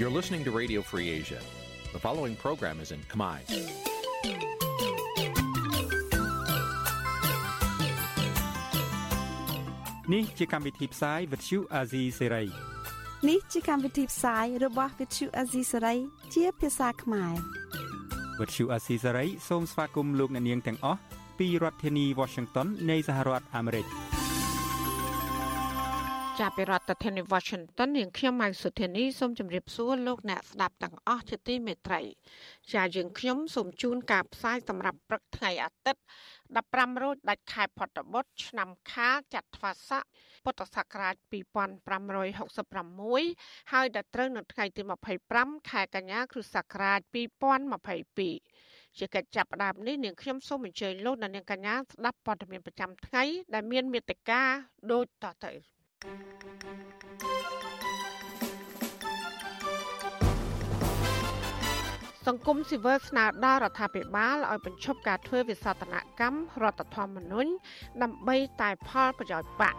You're listening to Radio Free Asia. The following program is in Khmer. នេះជាកម្មវិធីផ្សាយ Vuthu Azizi Serai នេះជាកម្មវិធីផ្សាយរបស់ Vuthu Azizi Serai ជាភាសាខ្មែរ Vuthu Azizi Serai សូមស្វាគមន៍លោកអ្នកនាងទាំងអស់ពីរដ្ឋធានី Washington នៃសហរដ្ឋអាមេរិក ចាប់ពីរដ្ឋធានី Washington នាងខ្ញុំម៉ៅសុធានីសូមជម្រាបសួរលោកអ្នកស្ដាប់ទាំងអស់ជាទីមេត្រីជាយើងខ្ញុំសូមជូនការផ្សាយសម្រាប់ព្រឹកថ្ងៃអាទិត្យ15រោចដាច់ខែផុតបុត្រឆ្នាំខាលចត្វាស័កពុទ្ធសករាជ2566ហើយដល់ត្រូវនៅថ្ងៃទី25ខែកញ្ញាគ្រិស្តសករាជ2022ជាកិច្ចចាប់ផ្ដើមនេះនាងខ្ញុំសូមអញ្ជើញលោកអ្នកនាងកញ្ញាស្ដាប់ព័ត៌មានប្រចាំថ្ងៃដែលមានមេត្តាដូចតទៅ សង្គមស៊ីវិលស្នើដល់រដ្ឋាភិបាលឲ្យបញ្ឈប់ការធ្វើវិសោធនកម្មរដ្ឋធម្មនុញ្ញដើម្បីតែផលប្រយោជន៍បក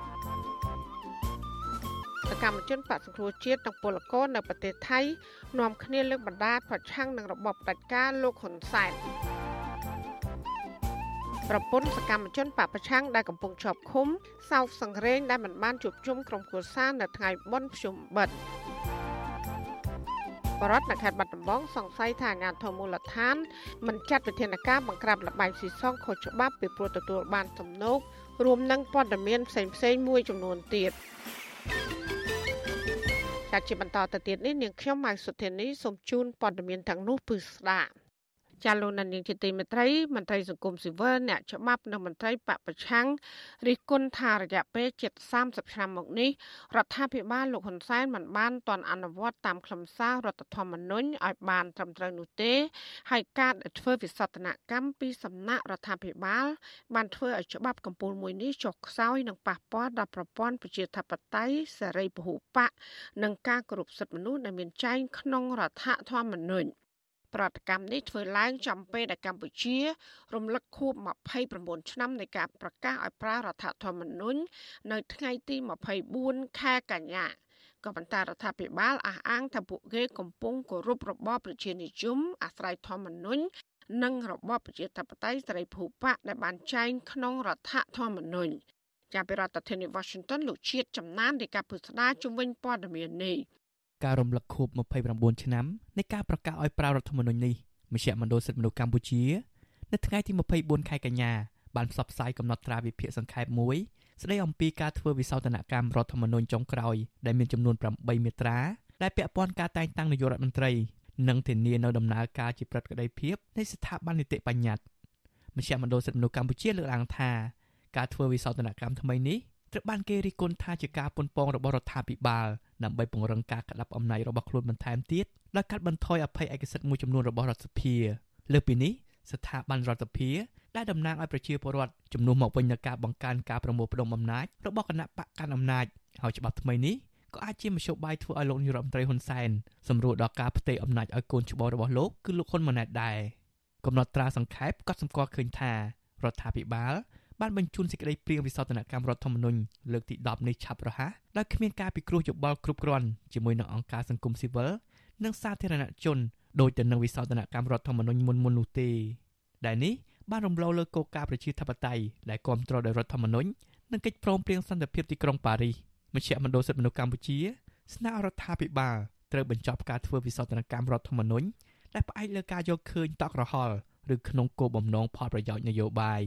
សកម្មជនបកសង្គ្រោះជាតិនិងពលករនៅប្រទេសថៃនាំគ្នាលើកបណ្ដាប្រឆាំងនឹងរបបផ្ដាច់ការលោកហ៊ុនសែន ប្រពន្ធសកម្មជនបពប្រឆាំងដែលកំពុងជាប់ឃុំសោកសង្រេងដែលមិនបានជួបជុំក្រុមគ្រួសារនៅថ្ងៃបុណ្យភ្ជុំបិណ្ឌបរដ្ឋនៅខេត្តបាត់ដំបងសង្ស័យថាអាជ្ញាធរមូលដ្ឋានមិនចាត់វិធានការបង្ក្រាបលបែងស៊ីសងខុសច្បាប់ពីព្រោះទទួលបានសំណូករួមនឹងព័ត៌មានផ្សេងៗមួយចំនួនទៀតចាត់ជាបន្តទៅទៀតនេះនាងខ្ញុំម៉ៅសុធានីសូមជូនព័ត៌មានទាំងនោះពឺស្ដាប់ ចាលោកនាងជាទីមេត្រីមន្ត្រីសង្គមស៊ីវិលអ្នកច្បាប់និងមន្ត្រីបពប្រឆាំងរិះគន់ថារយៈពេលជិត30ឆ្នាំមកនេះរដ្ឋាភិបាលលោកហ៊ុនសែនមិនបានទាន់អនុវត្តតាមខ្លឹមសាររដ្ឋធម្មនុញ្ញឲ្យបានត្រឹមត្រូវនោះទេហើយការធ្វើវិសោធនកម្មពីសំណាក់រដ្ឋាភិបាល បានធ្វើឲ្យច្បាប់កម្ពុជាមួយនេះចុះខ្សោយនិងប៉ះពាល់ដល់ប្រព័ន្ធប្រជាធិបតេយ្យសេរីពហុបកនិងការគោរពសិទ្ធិមនុស្សដែលមានចែងក្នុងរដ្ឋធម្មនុញ្ញ ប្រតិកម្មនេះធ្វើឡើងចំពេលដែលកម្ពុជា រំលឹកខួប29ឆ្នាំនៃការប្រកាសឲ្យប្រើរដ្ឋធម្មនុញ្ញនៅថ្ងៃទី24ខែកញ្ញាក៏ប៉ុន្តែរដ្ឋាភិបាលអះអាងថាពួកគេកំពុងគោរពរបបប្រជានិយមអាស្រ័យធម្មនុញ្ញនិងរបបប្រជាធិបតេយ្យសេរីភូប៉ាដែលបានចែងក្នុងរដ្ឋធម្មនុញ្ញចាប់ពីរដ្ឋធានី Washington លោកជាតិចំណាននៃការពុស្ដាជំវិញព័ត៌មាននេះ ការរំលឹកខួប29ឆ្នាំនៃការប្រកាសឲ្យប្រើរដ្ឋធម្មនុញ្ញនេះមជ្ឈមណ្ឌលសិទ្ធិមនុស្សកម្ពុជានៅថ្ងៃទី24ខែកញ្ញាបានផ្សព្វផ្សាយកំណត់ត្រាវិភាគសង្ខេបមួយស្ដីអំពីការធ្វើវិសោធនកម្មរដ្ឋធម្មនុញ្ញចុងក្រោយដែលមានចំនួន8មាត្រាដែលពាក់ព័ន្ធការតែងតាំងនាយករដ្ឋមន្ត្រីនិងធានានៅដំណើរការជាប្រតិក្តីភាពនៃស្ថាប័ននីតិបញ្ញត្តិមជ្ឈមណ្ឌលសិទ្ធិមនុស្សកម្ពុជាលើកឡើងថាការធ្វើវិសោធនកម្មថ្មីនេះ ត្រូវបានគេរិះគន់ថាជាការប៉ុនប៉ងរបស់រដ្ឋាភិបាលដើម្បីពង្រឹងការក្តាប់អំណាចរបស់ខ្លួនបន្ថែមទៀតដោយកាត់បន្ថយអភ័យឯកសិទ្ធិមួយចំនួនរបស់រដ្ឋសភាលើសពីនេះស្ថាប័នរដ្ឋសភាដែលតំណាងឲ្យប្រជាពលរដ្ឋជំនួសមកវិញនឹងការបង្កើនការប្រមូលផ្ដុំអំណាចរបស់គណៈបកកាន់អំណាចហើយច្បាប់ថ្មីនេះក៏អាចជាមធ្យោបាយធ្វើឲ្យលោកនាយរដ្ឋមន្ត្រីហ៊ុនសែនសម្រួលដល់ការផ្ទេរអំណាចឲ្យកូនច្បងរបស់លោកគឺលោកហ៊ុនម៉ាណែតដែរកំណត់ត្រាសង្ខេបក៏សម្គាល់ឃើញថារដ្ឋាភិបាល បានបញ្ជូនសេចក្តីព្រាងវិសោធនកម្មរដ្ឋធម្មនុញ្ញលើកទី10នេះឆាប់រហ័សដោយគ្មានការពិគ្រោះយោបល់គ្រប់គ្រាន់ជាមួយនឹងអង្គការសង្គមស៊ីវិលនិងសាធារណជនដោយទៅនឹងវិសោធនកម្មរដ្ឋធម្មនុញ្ញមុនមុននោះទេដែលនេះបានរំលោភលើគោលការណ៍ប្រជាធិបតេយ្យដែលគ្រប់គ្រងដោយរដ្ឋធម្មនុញ្ញនិងកិច្ចព្រមព្រៀងសន្តិភាពទីក្រុងប៉ារីសមជ្ឈមណ្ឌលសិទ្ធិមនុស្សកម្ពុជា ស្នើរដ្ឋាភិបាលត្រូវបញ្ចប់ការធ្វើវិសោធនកម្មរដ្ឋធម្មនុញ្ញដែលផ្អែកលើការយកឃើញតក់រហល់ឬក្នុងគោលបំណងផលប្រយោជន៍នយោបាយ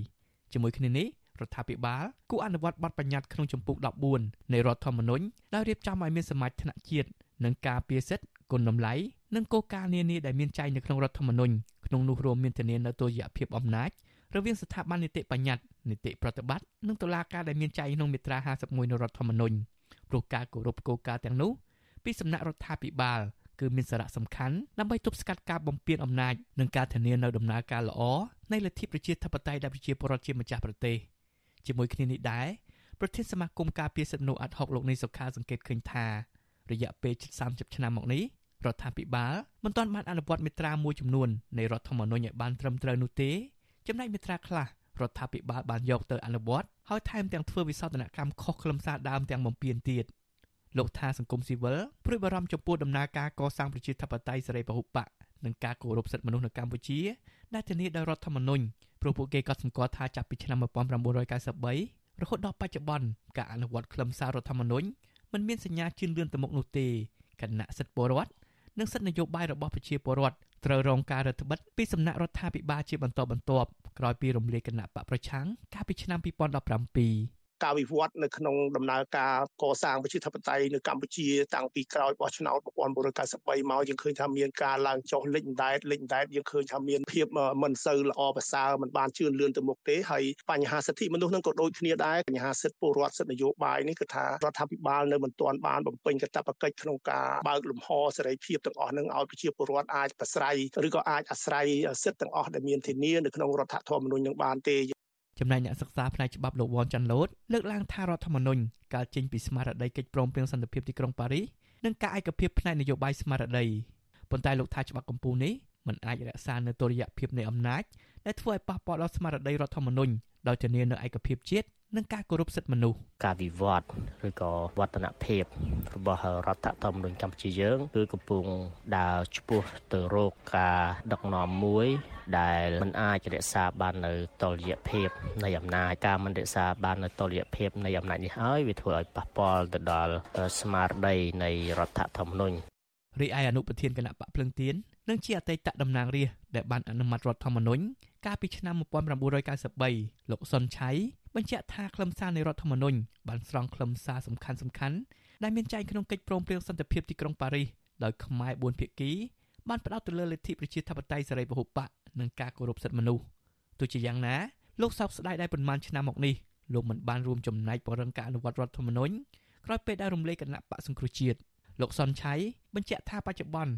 ជាមួយគ្នានេះរដ្ឋាភិបាលគូអនុវត្តបទបញ្ញត្តិក្នុងជំពូក14នៃរដ្ឋធម្មនុញ្ញដោយរៀបចំឲ្យមានសមាជថ្នាក់ជាតិនិងការពារសិទ្ធិគុណតម្លៃនិងគោលការណ៍នានាដែលមានចែងនៅក្នុងរដ្ឋធម្មនុញ្ញក្នុងនោះរួមមានធានានៅតុល្យភាពអំណាចរវាងស្ថាប័ននីតិបញ្ញត្តិនីតិប្រតិបត្តិនិងតុលាការដែលមានចែងក្នុងមាត្រា51នៃរដ្ឋធម្មនុញ្ញព្រោះការគោរពគោលការណ៍ទាំងនោះពីសំណាក់រដ្ឋាភិបាល គឺមានសារៈសំខាន់ដើម្បីទប់ស្កាត់ការបំពានអំណាចនិងការធានានៅដំណើរការល្អនៃលទ្ធិប្រជាធិបតេយ្យដែលប្រជាពលរដ្ឋជាម្ចាស់ប្រទេសជាមួយគ្នានេះដែរប្រធានសមាគមការពារសិទ្ធិមនុស្សអាត់ហុកលោកនេះសុខាសង្កេតឃើញថារយៈពេលជិត30ឆ្នាំមកនេះរដ្ឋាភិបាលមិនទាន់បានអនុវត្តមេត្រាមួយចំនួននៃរដ្ឋធម្មនុញ្ញឲ្យបានត្រឹមត្រូវនោះទេចំណែកមេត្រាខ្លះរដ្ឋាភិបាលបានយកទៅអនុវត្តហើយថែមទាំងធ្វើវិសោធនកម្មខុសខ្លឹមសារដើមទាំងបំពេញទៀត លោកថាសង្គមស៊ីវិលព្រួយបារម្ភចំពោះដំណើរការកសាងប្រជាធិបតេយ្យសេរីពហុបកនិងការគោរពសិទ្ធិមនុស្សនៅកម្ពុជាដែលធានាដោយរដ្ឋធម្មនុញ្ញព្រោះពួកគេក៏សម្គាល់ថាចាប់ពីឆ្នាំ1993រហូតដល់បច្ចុប្បន្នការអនុវត្តខ្លឹមសាររដ្ឋធម្មនុញ្ញមិនមានសញ្ញាជឿនលឿនទៅមុខនោះទេគណៈសិទ្ធិពលរដ្ឋនិងសិទ្ធិនយោបាយរបស់ប្រជាពលរដ្ឋត្រូវរងការរឹតបន្តឹងពីសំណាក់រដ្ឋាភិបាលជាបន្តបន្ទាប់ក្រោយពីរំលាយគណៈបកប្រឆាំងកាលពីឆ្នាំ2017 ការវិវត្តនៅក្នុងដំណើរការកសាងប្រជាធិបតេយ្យនៅកម្ពុជាតាំងពីក្រោយបោះឆ្នោត1993មកយើងឃើញថាមានការឡើងចុះលេចដែតលេចដែតយើងឃើញថាមានភាពមិនសូវល្អប្រសើរមិនបានជឿនលឿនទៅមុខទេហើយបញ្ហាសិទ្ធិមនុស្សនឹងក៏ដូចគ្នាដែរបញ្ហាសិទ្ធិពលរដ្ឋសិទ្ធិនយោបាយនេះគឺថារដ្ឋាភិបាលនៅមិនទាន់បានបំពេញកាតព្វកិច្ចក្នុងការបើកលំហសេរីភាពទាំងអស់នឹងឲ្យប្រជាពលរដ្ឋអាចប្រស្រ័យឬក៏អាចអាស្រ័យសិទ្ធិទាំងអស់ដែលមានធានានៅក្នុងរដ្ឋធម្មនុញ្ញនឹងបានទេ ចំណែកអ្នកសិក្សាផ្នែកច្បាប់លោកវ៉ាន់ចាន់ឡូតលើកឡើងថារដ្ឋធម្មនុញ្ញកើតចេញពីស្មារតីកិច្ចព្រមព្រៀងសន្តិភាពទីក្រុងប៉ារីសនិងការឯកភាពផ្នែកនយោបាយស្មារតីប៉ុន្តែលោកថាច្បាប់កម្ពុជានេះមិនអាចរក្សានូវតុល្យភាពនៃអំណាច ដែលធ្វើឲ្យប៉ះពាល់ដល់ស្មារតីរដ្ឋធម្មនុញ្ញដោយធានានូវឯកភាពជាតិនិងការគោរពសិទ្ធិមនុស្សការវិវត្តឬក៏វឌ្ឍនភាពរបស់រដ្ឋធម្មនុញ្ញកម្ពុជាយើងគឺកំពុងដើរឆ្ពោះទៅរកការដឹកនាំមួយដែលមិនអាចរក្សាបាននៅតុល្យភាពនៃអំណាចការមិនរក្សាបាននៅតុល្យភាពនៃអំណាចនេះហើយវាធ្វើឲ្យប៉ះពាល់ទៅដល់ស្មារតីនៃរដ្ឋធម្មនុញ្ញរីឯអនុប្រធានគណៈបកភ្លឹងទៀននិងជាអតីតតំណាងរាស្ត្រដែលបានអនុម័តរដ្ឋធម្មនុញ្ញ កាលពីឆ្នាំ1993លោកសុនឆៃបញ្ជាក់ថាខ្លឹមសារនៃរដ្ឋធម្មនុញ្ញបានស្រង់ខ្លឹមសារសំខាន់សំខាន់ដែលមានចែងក្នុងកិច្ចព្រមព្រៀងសន្តិភាពទីក្រុងប៉ារីសដោយខ្មែរ4ភាគីបានផ្ដោតទៅលើលទ្ធិប្រជាធិបតេយ្យសេរីពហុបកនិងការគោរពសិទ្ធិមនុស្សទោះជាយ៉ាងណាលោកសោកស្ដាយដែលប៉ុន្មានឆ្នាំមកនេះលោកមិនបានរួមចំណែកពង្រឹងការអនុវត្តរដ្ឋធម្មនុញ្ញក្រោយពេលដែលរំលាយគណៈបកសង្គ្រោះជាតិលោកសុនឆៃបញ្ជាក់ថាបច្ចុប្បន្ន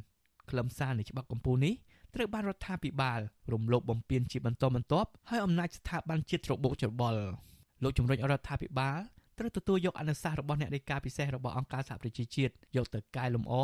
ខ្លឹមសារនៃច្បាប់កម្ពុជានេះ ត្រូវបានរដ្ឋាភិបាលរំលោភបំពានជាបន្តបន្ទាប់ហើយអំណាចស្ថាប័នជាតិច្របូកច្របល់លោកជំរុញរដ្ឋាភិបាលត្រូវទទួលយកអនុសាសន៍របស់អ្នករាយការណ៍ពិសេសរបស់អង្គការសហប្រជាជាតិយកទៅកែលម្អ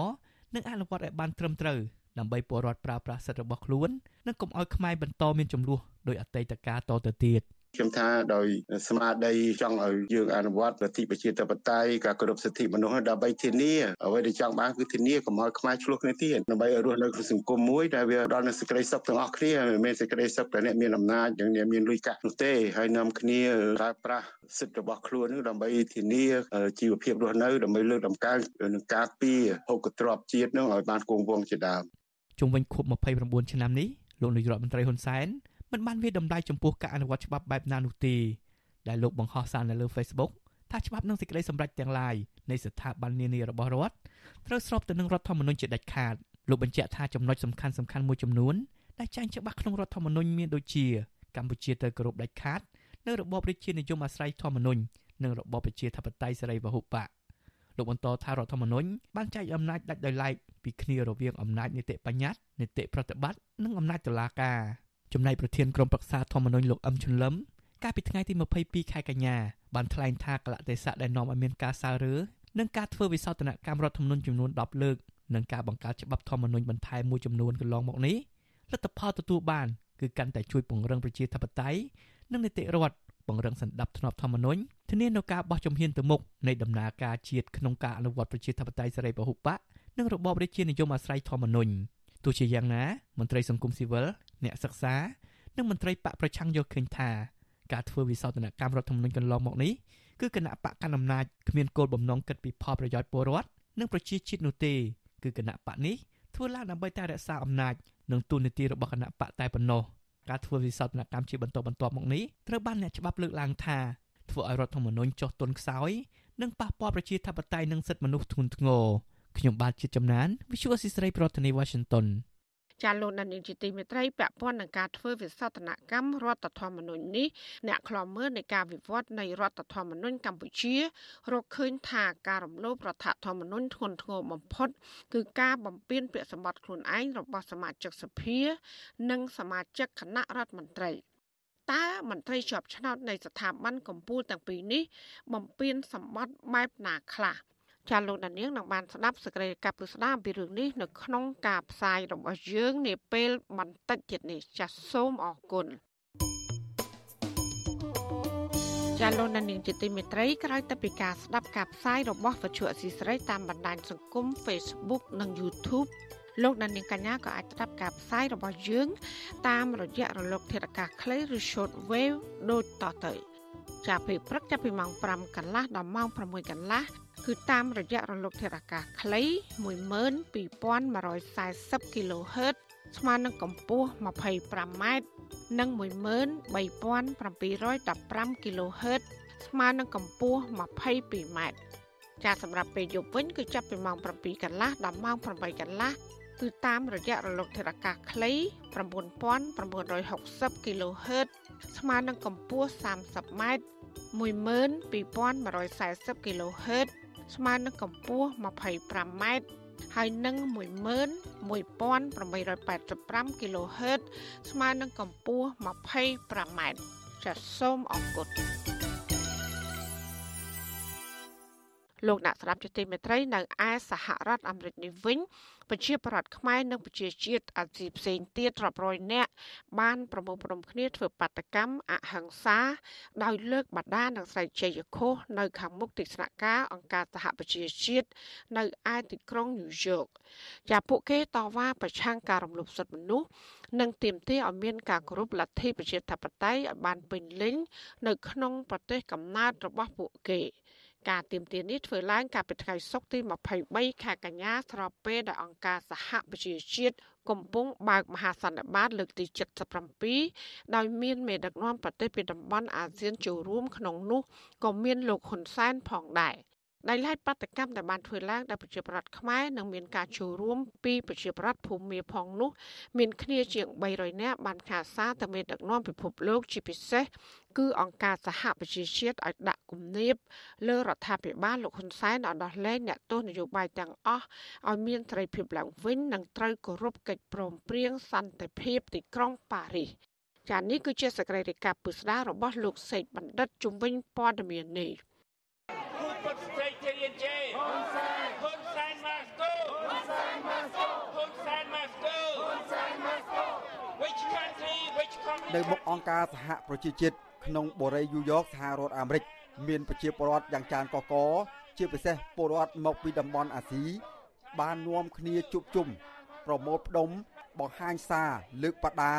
និងអនុវត្តឲ្យបានត្រឹមត្រូវដើម្បីពលរដ្ឋប្រើប្រាស់សិទ្ធិរបស់ខ្លួននិងកុំឲ្យខ្មែរបន្តមានចំនួនដោយអតីតកាលតទៅទៀត។ ខ្ញុំថាដោយស្មារតីចង់ឲ្យយើងអនុវត្តលទ្ធិប្រជាធិបតេយ្យការគោរពសិទ្ធិមនុស្សដើម្បីធានាអ្វីដែលចង់បានគឺធានាកុំឲ្យខ្មែរឆ្លោះគ្នាទៀតដើម្បីឲ្យរស់នៅក្នុងសង្គមមួយដែលវាដល់នូវសេចក្តីសុខទាំងអស់គ្នាមិនមែនសេចក្តីសុខតែអ្នកមានអំណាចនិងអ្នកមានលុយកាក់នោះទេហើយនាំគ្នាប្រើប្រាស់សិទ្ធិរបស់ខ្លួននឹងដើម្បីធានាជីវភាពរស់នៅដើម្បីលើកដំកើងនិងការពារហូបទ្រព្យជាតិនឹងឲ្យបានគង់វង្សជាដើមជុំវិញខួប29ឆ្នាំនេះលោកនាយរដ្ឋមន្ត្រីហ៊ុនសែន មិនបានវាតម្លៃចំពោះការអនុវត្តច្បាប់បែបណានោះទេដែលលោកបង្ហោះសារនៅលើ Facebook ថាច្បាប់និងសេចក្តីសម្រេចទាំងឡាយនៃស្ថាប័ននានារបស់រដ្ឋត្រូវស្របទៅនឹងរដ្ឋធម្មនុញ្ញជាដាច់ខាតលោកបញ្ជាក់ថាចំណុចសំខាន់សំខាន់មួយចំនួនដែលចែងច្បាស់ក្នុងរដ្ឋធម្មនុញ្ញមានដូចជាកម្ពុជាត្រូវគោរពដាច់ខាតនៅរបបរាជានិយមអាស្រ័យធម្មនុញ្ញនិងរបបប្រជាធិបតេយ្យសេរីវហុបកលោកបន្តថារដ្ឋធម្មនុញ្ញបានចែកអំណាចដាច់ដោយឡែកពីគ្នារវាងអំណាចនីតិបញ្ញត្តិនីតិប្រតិបត្តិនិងអំណាចតុលាការ ចំណែកប្រធានក្រុមប្រឹក្សាធម្មនុញ្ញលោកអឹមជុនលឹមកាលពីថ្ងៃទី22ខែកញ្ញាបានថ្លែងថាកលៈទេសៈដែលនាំឲ្យមានការសើរើនិងការធ្វើវិសោធនកម្មរដ្ឋធម្មនុញ្ញចំនួន10លើកនិងការបង្កើតច្បាប់ធម្មនុញ្ញបន្ថែមមួយចំនួនកន្លងមកនេះលទ្ធផលទទួលបានគឺកាន់តែជួយពង្រឹងប្រជាធិបតេយ្យនិងនីតិរដ្ឋពង្រឹងសន្តិភាពធម្មនុញ្ញធានានូវការបោះជំហានទៅមុខនៃដំណើរការជាតិក្នុងការអនុវត្តប្រជាធិបតេយ្យសេរីពហុបកនិងរបបរាជានិយមអាស្រ័យធម្មនុញ្ញទោះជាយ៉ាងណាមន្ត្រីសង្គមស៊ីវិល អ្នកសិក្សានិងមន្ត្រីបកប្រឆាំងយកឃើញថាការធ្វើវិសោធនកម្មរដ្ឋធម្មនុញ្ញកន្លងមកនេះគឺគណៈបកកណ្ដាលអំណាចគ្មានគោលបំណងគិតពីផលប្រយោជន៍ពលរដ្ឋនិងប្រជាជាតិនោះទេគឺគណៈបកនេះធ្វើឡើងដើម្បីតែរក្សាអំណាចនិងទូនាទីរបស់គណៈបកតែប៉ុណ្ណោះការធ្វើវិសោធនកម្មជាបន្តបន្ទាប់មកនេះត្រូវបានអ្នកច្បាប់លើកឡើងថាធ្វើឲ្យរដ្ឋធម្មនុញ្ញចុះទន់ខ្សោយនិងប៉ះពាល់ប្រជាធិបតេយ្យនិងសិទ្ធិមនុស្សធ្ងន់ធ្ងរខ្ញុំបាទជាចំណាន Visual Assisray ប្រធានាទី Washington ចាលោកដានីលជាទីមេត្រីពាក់ព័ន្ធនឹងការធ្វើវិសោធនកម្មរដ្ឋធម្មនុញ្ញនេះអ្នកខ្លាំមើលនៃការវិវត្តនៃរដ្ឋធម្មនុញ្ញកម្ពុជា រកឃើញថាការរំលោភរដ្ឋធម្មនុញ្ញធ្ងន់ធ្ងរបំផុត គឺការបំពានពាក្យសម្បត្តិខ្លួនឯងរបស់សមាជិកសភា និងសមាជិកគណៈរដ្ឋមន្ត្រីតើមន្ត្រីជាប់ឆ្នោតនៃស្ថាប័នកម្ពុជាទាំងពីរនេះ បំពេញសម្បត្តិបែបណាខ្លះ ចាលោកដានៀងនឹងបានស្ដាប់សកម្មភាពពិស្ដារអំពីរឿងនេះនៅក្នុងការផ្សាយរបស់យើងនាពេលបន្តិចទៀតនេះចាសសូមអរគុណចចាលោកនាងជាទីមេត្រីក្រោយទៅពីការស្ដាប់ការផ្សាយរបស់វិទ្យុអស៊ីសេរីតាមបណ្ដាញសង្គម Facebook និង YouTube លោកនាងកញ្ញាក៏អាចស្ដាប់ការផ្សាយរបស់យើង តាមរយៈរលកធាតុអាកាសខ្លីឬ Short Wave ដូចតទៅចាប់ពីព្រឹកចាប់ពីម៉ោង5កន្លះដល់ម៉ោង6កន្លះ គឺតាមរយៈរលកធាតុអាកាសខ្លី12140 kHz ស្មើនឹងកម្ពស់ 25m និង13715 kHz ស្មើនឹងកម្ពស់ 22m ចាសម្រាប់ពេលយប់វិញគឺចាប់ពីម៉ោង7កន្លះដល់ម៉ោង8កន្លះគឺតាមរយៈរលកធាតុអាកាសខ្លី9960 kHz ស្មើនឹងកម្ពស់ 30m 12140 kHz ស្មើនឹងកម្ពស់ 25m ហើយនឹង11885 kHz ស្មើនឹងកម្ពស់ 25m ចាសសូមអរគុណ លោកអ្នកស្ដាប់ជាទីមេត្រីនៅឯសហរដ្ឋអាមេរិកនេះវិញប្រជាប្រដ្ឋខ្មែរនិងប្រជាជាតិអាស៊ីផ្សេងទៀតរាប់រយនាក់បានប្រមូលផ្ដុំគ្នាធ្វើបាតកម្មអហិង្សា ដោយលើកបដានិងស្រីជ័យខុសនៅខាងមុខទីស្នាក់ការអង្គការសហប្រជាជាតិនៅឯទីក្រុងញូវយ៉កចាពួកគេតវ៉ាប្រឆាំងការរំលោភសិទ្ធិមនុស្សនិងទាមទារឲ្យមានការគោរពលទ្ធិប្រជាធិបតេយ្យឲ្យបានពេញលេញនៅក្នុងប្រទេសកំណើតរបស់ពួកគេ ការទៀមទានេះធ្វើឡើងកាលពីថ្ងៃសុក្រទី23ខែកញ្ញាស្របពេលដែលអង្គការសហប្រជាជាតិកំពុងបើកមហាសន្និបាតលើកទី77ដោយមានមេដឹកនាំប្រទេសពីតំបន់អាស៊ានចូលរួមក្នុងនោះក៏មានលោកហ៊ុនសែនផងដែរ។ ដោយឡែកបដកម្មដែលបានធ្វើឡើងដោយប្រជាប្រដ្ឋខ្មែរនឹងមានការចូលរួមពីប្រជាប្រដ្ឋភូមាផងនោះមានគ្នាជាង300នាក់បានខាសារទៅមេដឹកនាំពិភពលោកជាពិសេសគឺអង្គការសហប្រជាជាតិឲ្យដាក់គំនាបលើរដ្ឋាភិបាលលោកហ៊ុនសែនឲ្យដោះលែងអ្នកទោសនយោបាយទាំងអស់ឲ្យមានសេរីភាពឡើងវិញនិងត្រូវគោរពកិច្ចព្រមព្រៀងសន្តិភាពទីក្រុងប៉ារីសចា៎នេះគឺជាសកម្មភាពពិស្ដាររបស់លោកសេកបណ្ឌិតជំវិញព័ត៌មាននេះ នៅមុខអង្គការសហប្រជាជាតិក្នុងបូរីយូយ៉កសហរដ្ឋអាមេរិកមានប្រជាពលរដ្ឋយ៉ាងច្រើនកកជាពិសេសពលរដ្ឋមកពីតំបន់អាស៊ីបាននាំគ្នាជួបជុំប្រមូលផ្ដុំបង្ហាញសារលើកបដា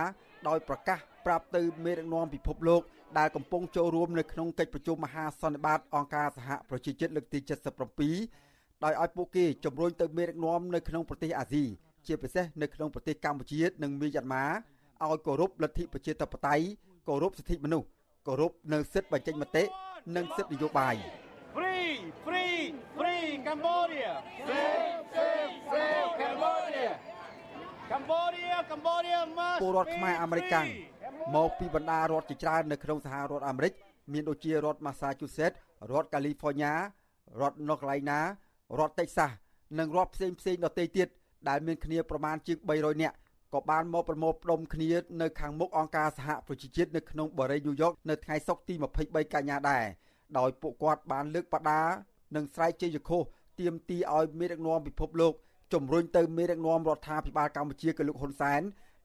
ដោយប្រកាសប្រាប់ទៅមេដឹកនាំពិភពលោកដែលកំពុងចូលរួមនៅក្នុងកិច្ចប្រជុំមហាសន្និបាតអង្គការសហប្រជាជាតិលើកទី77ដោយឲ្យពួកគេជំរុញទៅមេដឹកនាំនៅក្នុងប្រទេសអាស៊ីជាពិសេសនៅក្នុងប្រទេសកម្ពុជានិងមីយ៉ាន់ម៉ា ឲ្យគោរពលទ្ធិប្រជាធិបតេយ្យគោរពសិទ្ធិមនុស្សគោរពនៅសិទ្ធិបញ្ចេញមតិនិងសិទ្ធិនយោបាយ Free free free Cambodia Save save save Cambodia Cambodia Cambodia must ពលរដ្ឋខ្មែរអាមេរិកកាំងមកពីបណ្ដារដ្ឋជាច្រើននៅក្នុងសហរដ្ឋអាមេរិកមានដូចជារដ្ឋ Massachusetts រដ្ឋ California រដ្ឋ North Carolina រដ្ឋ Texas និងរដ្ឋផ្សេងផ្សេងដទៃទៀតដែលមានគ្នាប្រមាណជាង300នាក់ ក៏បានមកប្រមូលផ្ដុំគ្នានៅខាងមុខអង្គការសហប្រជាជាតិនៅក្នុងបរិយាញូយ៉កនៅថ្ងៃសុក្រទី23កញ្ញាដែរដោយពួកគាត់បានលើកបដានិងស្រែកជ័យយខុសទាមទារឲ្យមេដឹកនាំពិភពលោកជំរុញទៅមេដឹកនាំរដ្ឋាភិបាលកម្ពុជាគឺលោកហ៊ុនសែន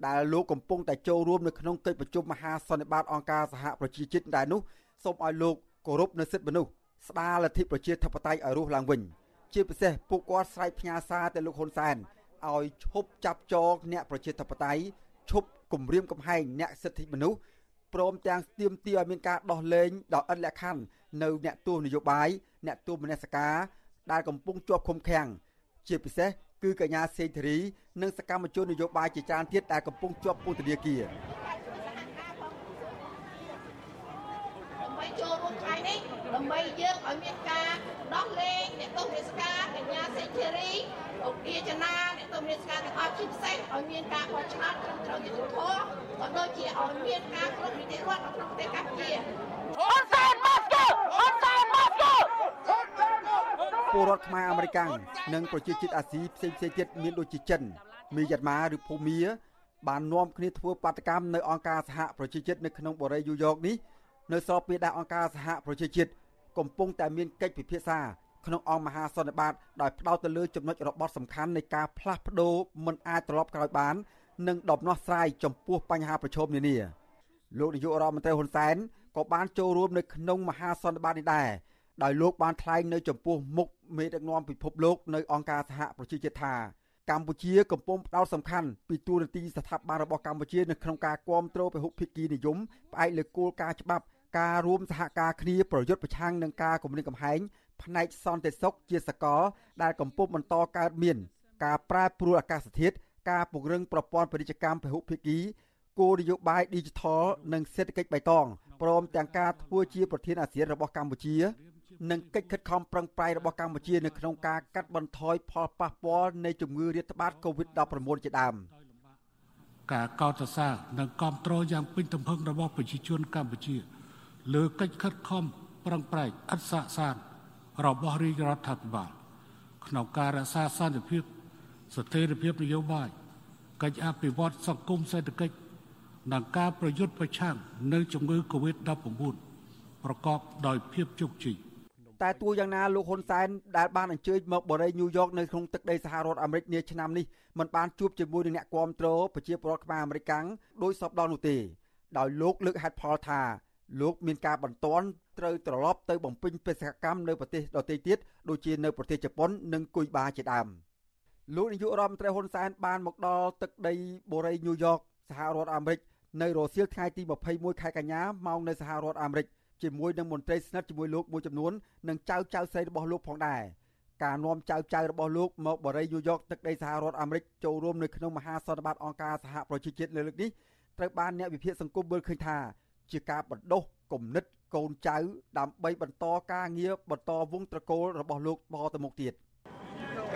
ដែលលោកកំពុងតែចូលរួមនៅក្នុងកិច្ចប្រជុំមហាសន្និបាតអង្គការសហប្រជាជាតិដែរនោះសូមឲ្យលោកគោរពនៅសិទ្ធិមនុស្សស្ដារលទ្ធិប្រជាធិបតេយ្យឲ្យរស់ឡើងវិញ ជាពិសេសពួកគាត់ស្រែកផ្ញើសារទៅលោកហ៊ុនសែន ឲ្យឈប់ចាប់ចងអ្នកប្រជាធិបតេយ្យឈប់គំរាមកំហែងអ្នកសិទ្ធិមនុស្សព្រមទាំងស្ទាមទារឲ្យមានការដោះលែងដោយឥតលក្ខខណ្ឌនៅអ្នកទោសនយោបាយអ្នកទោសមនសិការដែលកំពុងជាប់ឃុំឃាំងជាពិសេសគឺកញ្ញាសេងធារី និងសកម្មជននយោបាយជាច្រើនទៀតដែលកំពុងជាប់ពន្ធនាគារដើម្បីចូលរួមថ្ងៃនេះដើម្បីយើងឲ្យមានការដោះលែងអ្នកទោសរាជការកញ្ញាសេងធារីឧទាច នាអ្នកទោសរាជការទាំងអស់ជាពិសេសឲ្យមានការបោះឆ្នោតត្រឹមត្រូវយុត្តិធម៌ក៏ដូចជាឲ្យមានការគ្រប់នីតិរដ្ឋក្នុងប្រទេសកម្ពុជាហ៊ុនសែនមកជើហ៊ុនសែនមកជើពលរដ្ឋខ្មែរអាមេរិកាំងនិងប្រជាជាតិអាស៊ីផ្សេងៗទៀតមានដូចជាចិនមីយ៉ាន់ម៉ាឬភូមាបាននាំគ្នាធ្វើបាតកម្មនៅអង្គការសហប្រជាជាតិនៅក្នុងបរិយាយូយ៉កនេះនៅស្របពេលដែលអង្គការសហប្រជាជាតិកំពុងតែមានកិច្ចពិភាក្សា ក្នុងអង្គមហាសន្និបាតដោយផ្ដោតទៅលើចំណុចរបត់សំខាន់នៃការផ្លាស់ប្ដូរមិនអាចត្រឡប់ក្រោយបាន និងដំណោះស្រាយចំពោះបញ្ហាប្រឈមនានាលោកនាយករដ្ឋមន្ត្រីហ៊ុនសែនក៏បានចូលរួមនៅក្នុងមហាសន្និបាតនេះដែរដោយលោកបានថ្លែងនៅចំពោះមុខមេដឹកនាំពិភពលោកនៅអង្គការសហប្រជាជាតិថាកម្ពុជាកំពុងផ្ដោតសំខាន់ពីទូនាទីស្ថាប័នរបស់កម្ពុជានៅក្នុងការគ្រប់គ្រងពហុភាគីនិយមផ្អែកលើគោលការណ៍ច្បាប់ការរួមសហការគ្នាប្រយុទ្ធប្រឆាំងនឹងការគំរាមកំហែង ផ្នែកសន្តិសុខជាសកលដែលកំពុងបន្តកើតមាន ការប្រែប្រួលអាកាសធាតុការពង្រឹងប្រព័ន្ធពាណិជ្ជកម្មពហុភាគីគោលនយោបាយ Digital និងសេដ្ឋកិច្ចបៃតងព្រមទាំងការធ្វើជាប្រធានអាស៊ានរបស់កម្ពុជានិងកិច្ចខិតខំប្រឹងប្រែងរបស់កម្ពុជានៅក្នុងការកាត់បន្ថយផលប៉ះពាល់នៃជំងឺរាតត្បាត COVID-19 ជាដើមការកោតសរសើរនិងគាំទ្រយ៉ាងពេញទំហឹងរបស់ប្រជាជនកម្ពុជាលើកិច្ចខិតខំប្រឹងប្រែងឥតសាកសាន របស់រាជរដ្ឋាភិបាលក្នុងការរក្សាសន្តិភាពស្ថិរភាពនយោបាយកិច្ចអភិវឌ្ឍសង្គមសេដ្ឋកិច្ចនិងការប្រយុទ្ធប្រឆាំងនឹងជំងឺ Covid-19 ប្រកបដោយភាពជោគជ័យតែទោះយ៉ាងណាលោកហ៊ុនសែនដែលបានអញ្ជើញមកបរិយាញូវយ៉កនៅក្នុងទឹកដីសហរដ្ឋអាមេរិកនាឆ្នាំនេះមិនបានជួបជាមួយនឹងអ្នកគាំទ្រប្រជាពលរដ្ឋខ្មែរអាមេរិកាំងដោយសពដល់នោះទេដោយលោកលើកហេតុផលថាលោកមានការបន្ទាន់ ត្រូវត្រឡប់ទៅបំពេញបេសកកម្មនៅប្រទេសដទៃទៀតដូចជានៅប្រទេសជប៉ុននិងគុយបាជាដើមលោកនាយករដ្ឋមន្ត្រីហ៊ុនសែនបានមកដល់ទឹកដីបូរីញូវយ៉កសហរដ្ឋអាមេរិកនៅរសៀលថ្ងៃទី21ខែកញ្ញាម៉ោងនៅសហរដ្ឋអាមេរិកជាមួយនឹងមន្ត្រីស្និទ្ធជាមួយលោកមួយចំនួននិងចៅចៅស្រីរបស់លោកផងដែរការនាំចៅចៅរបស់លោកមកបរិយាញូវយ៉កទឹកដីសហរដ្ឋអាមេរិកចូលរួមនៅក្នុងមហាសន្និបាតអង្គការសហប្រជាជាតិលើកនេះត្រូវបានអ្នកវិភាគសង្គមមើលឃើញថាជាការបណ្ដុះគំនិត កូនចៅ ដើម្បីបន្តការងារបន្តវងត្រកូលរបស់លោកបទៅមុខទៀត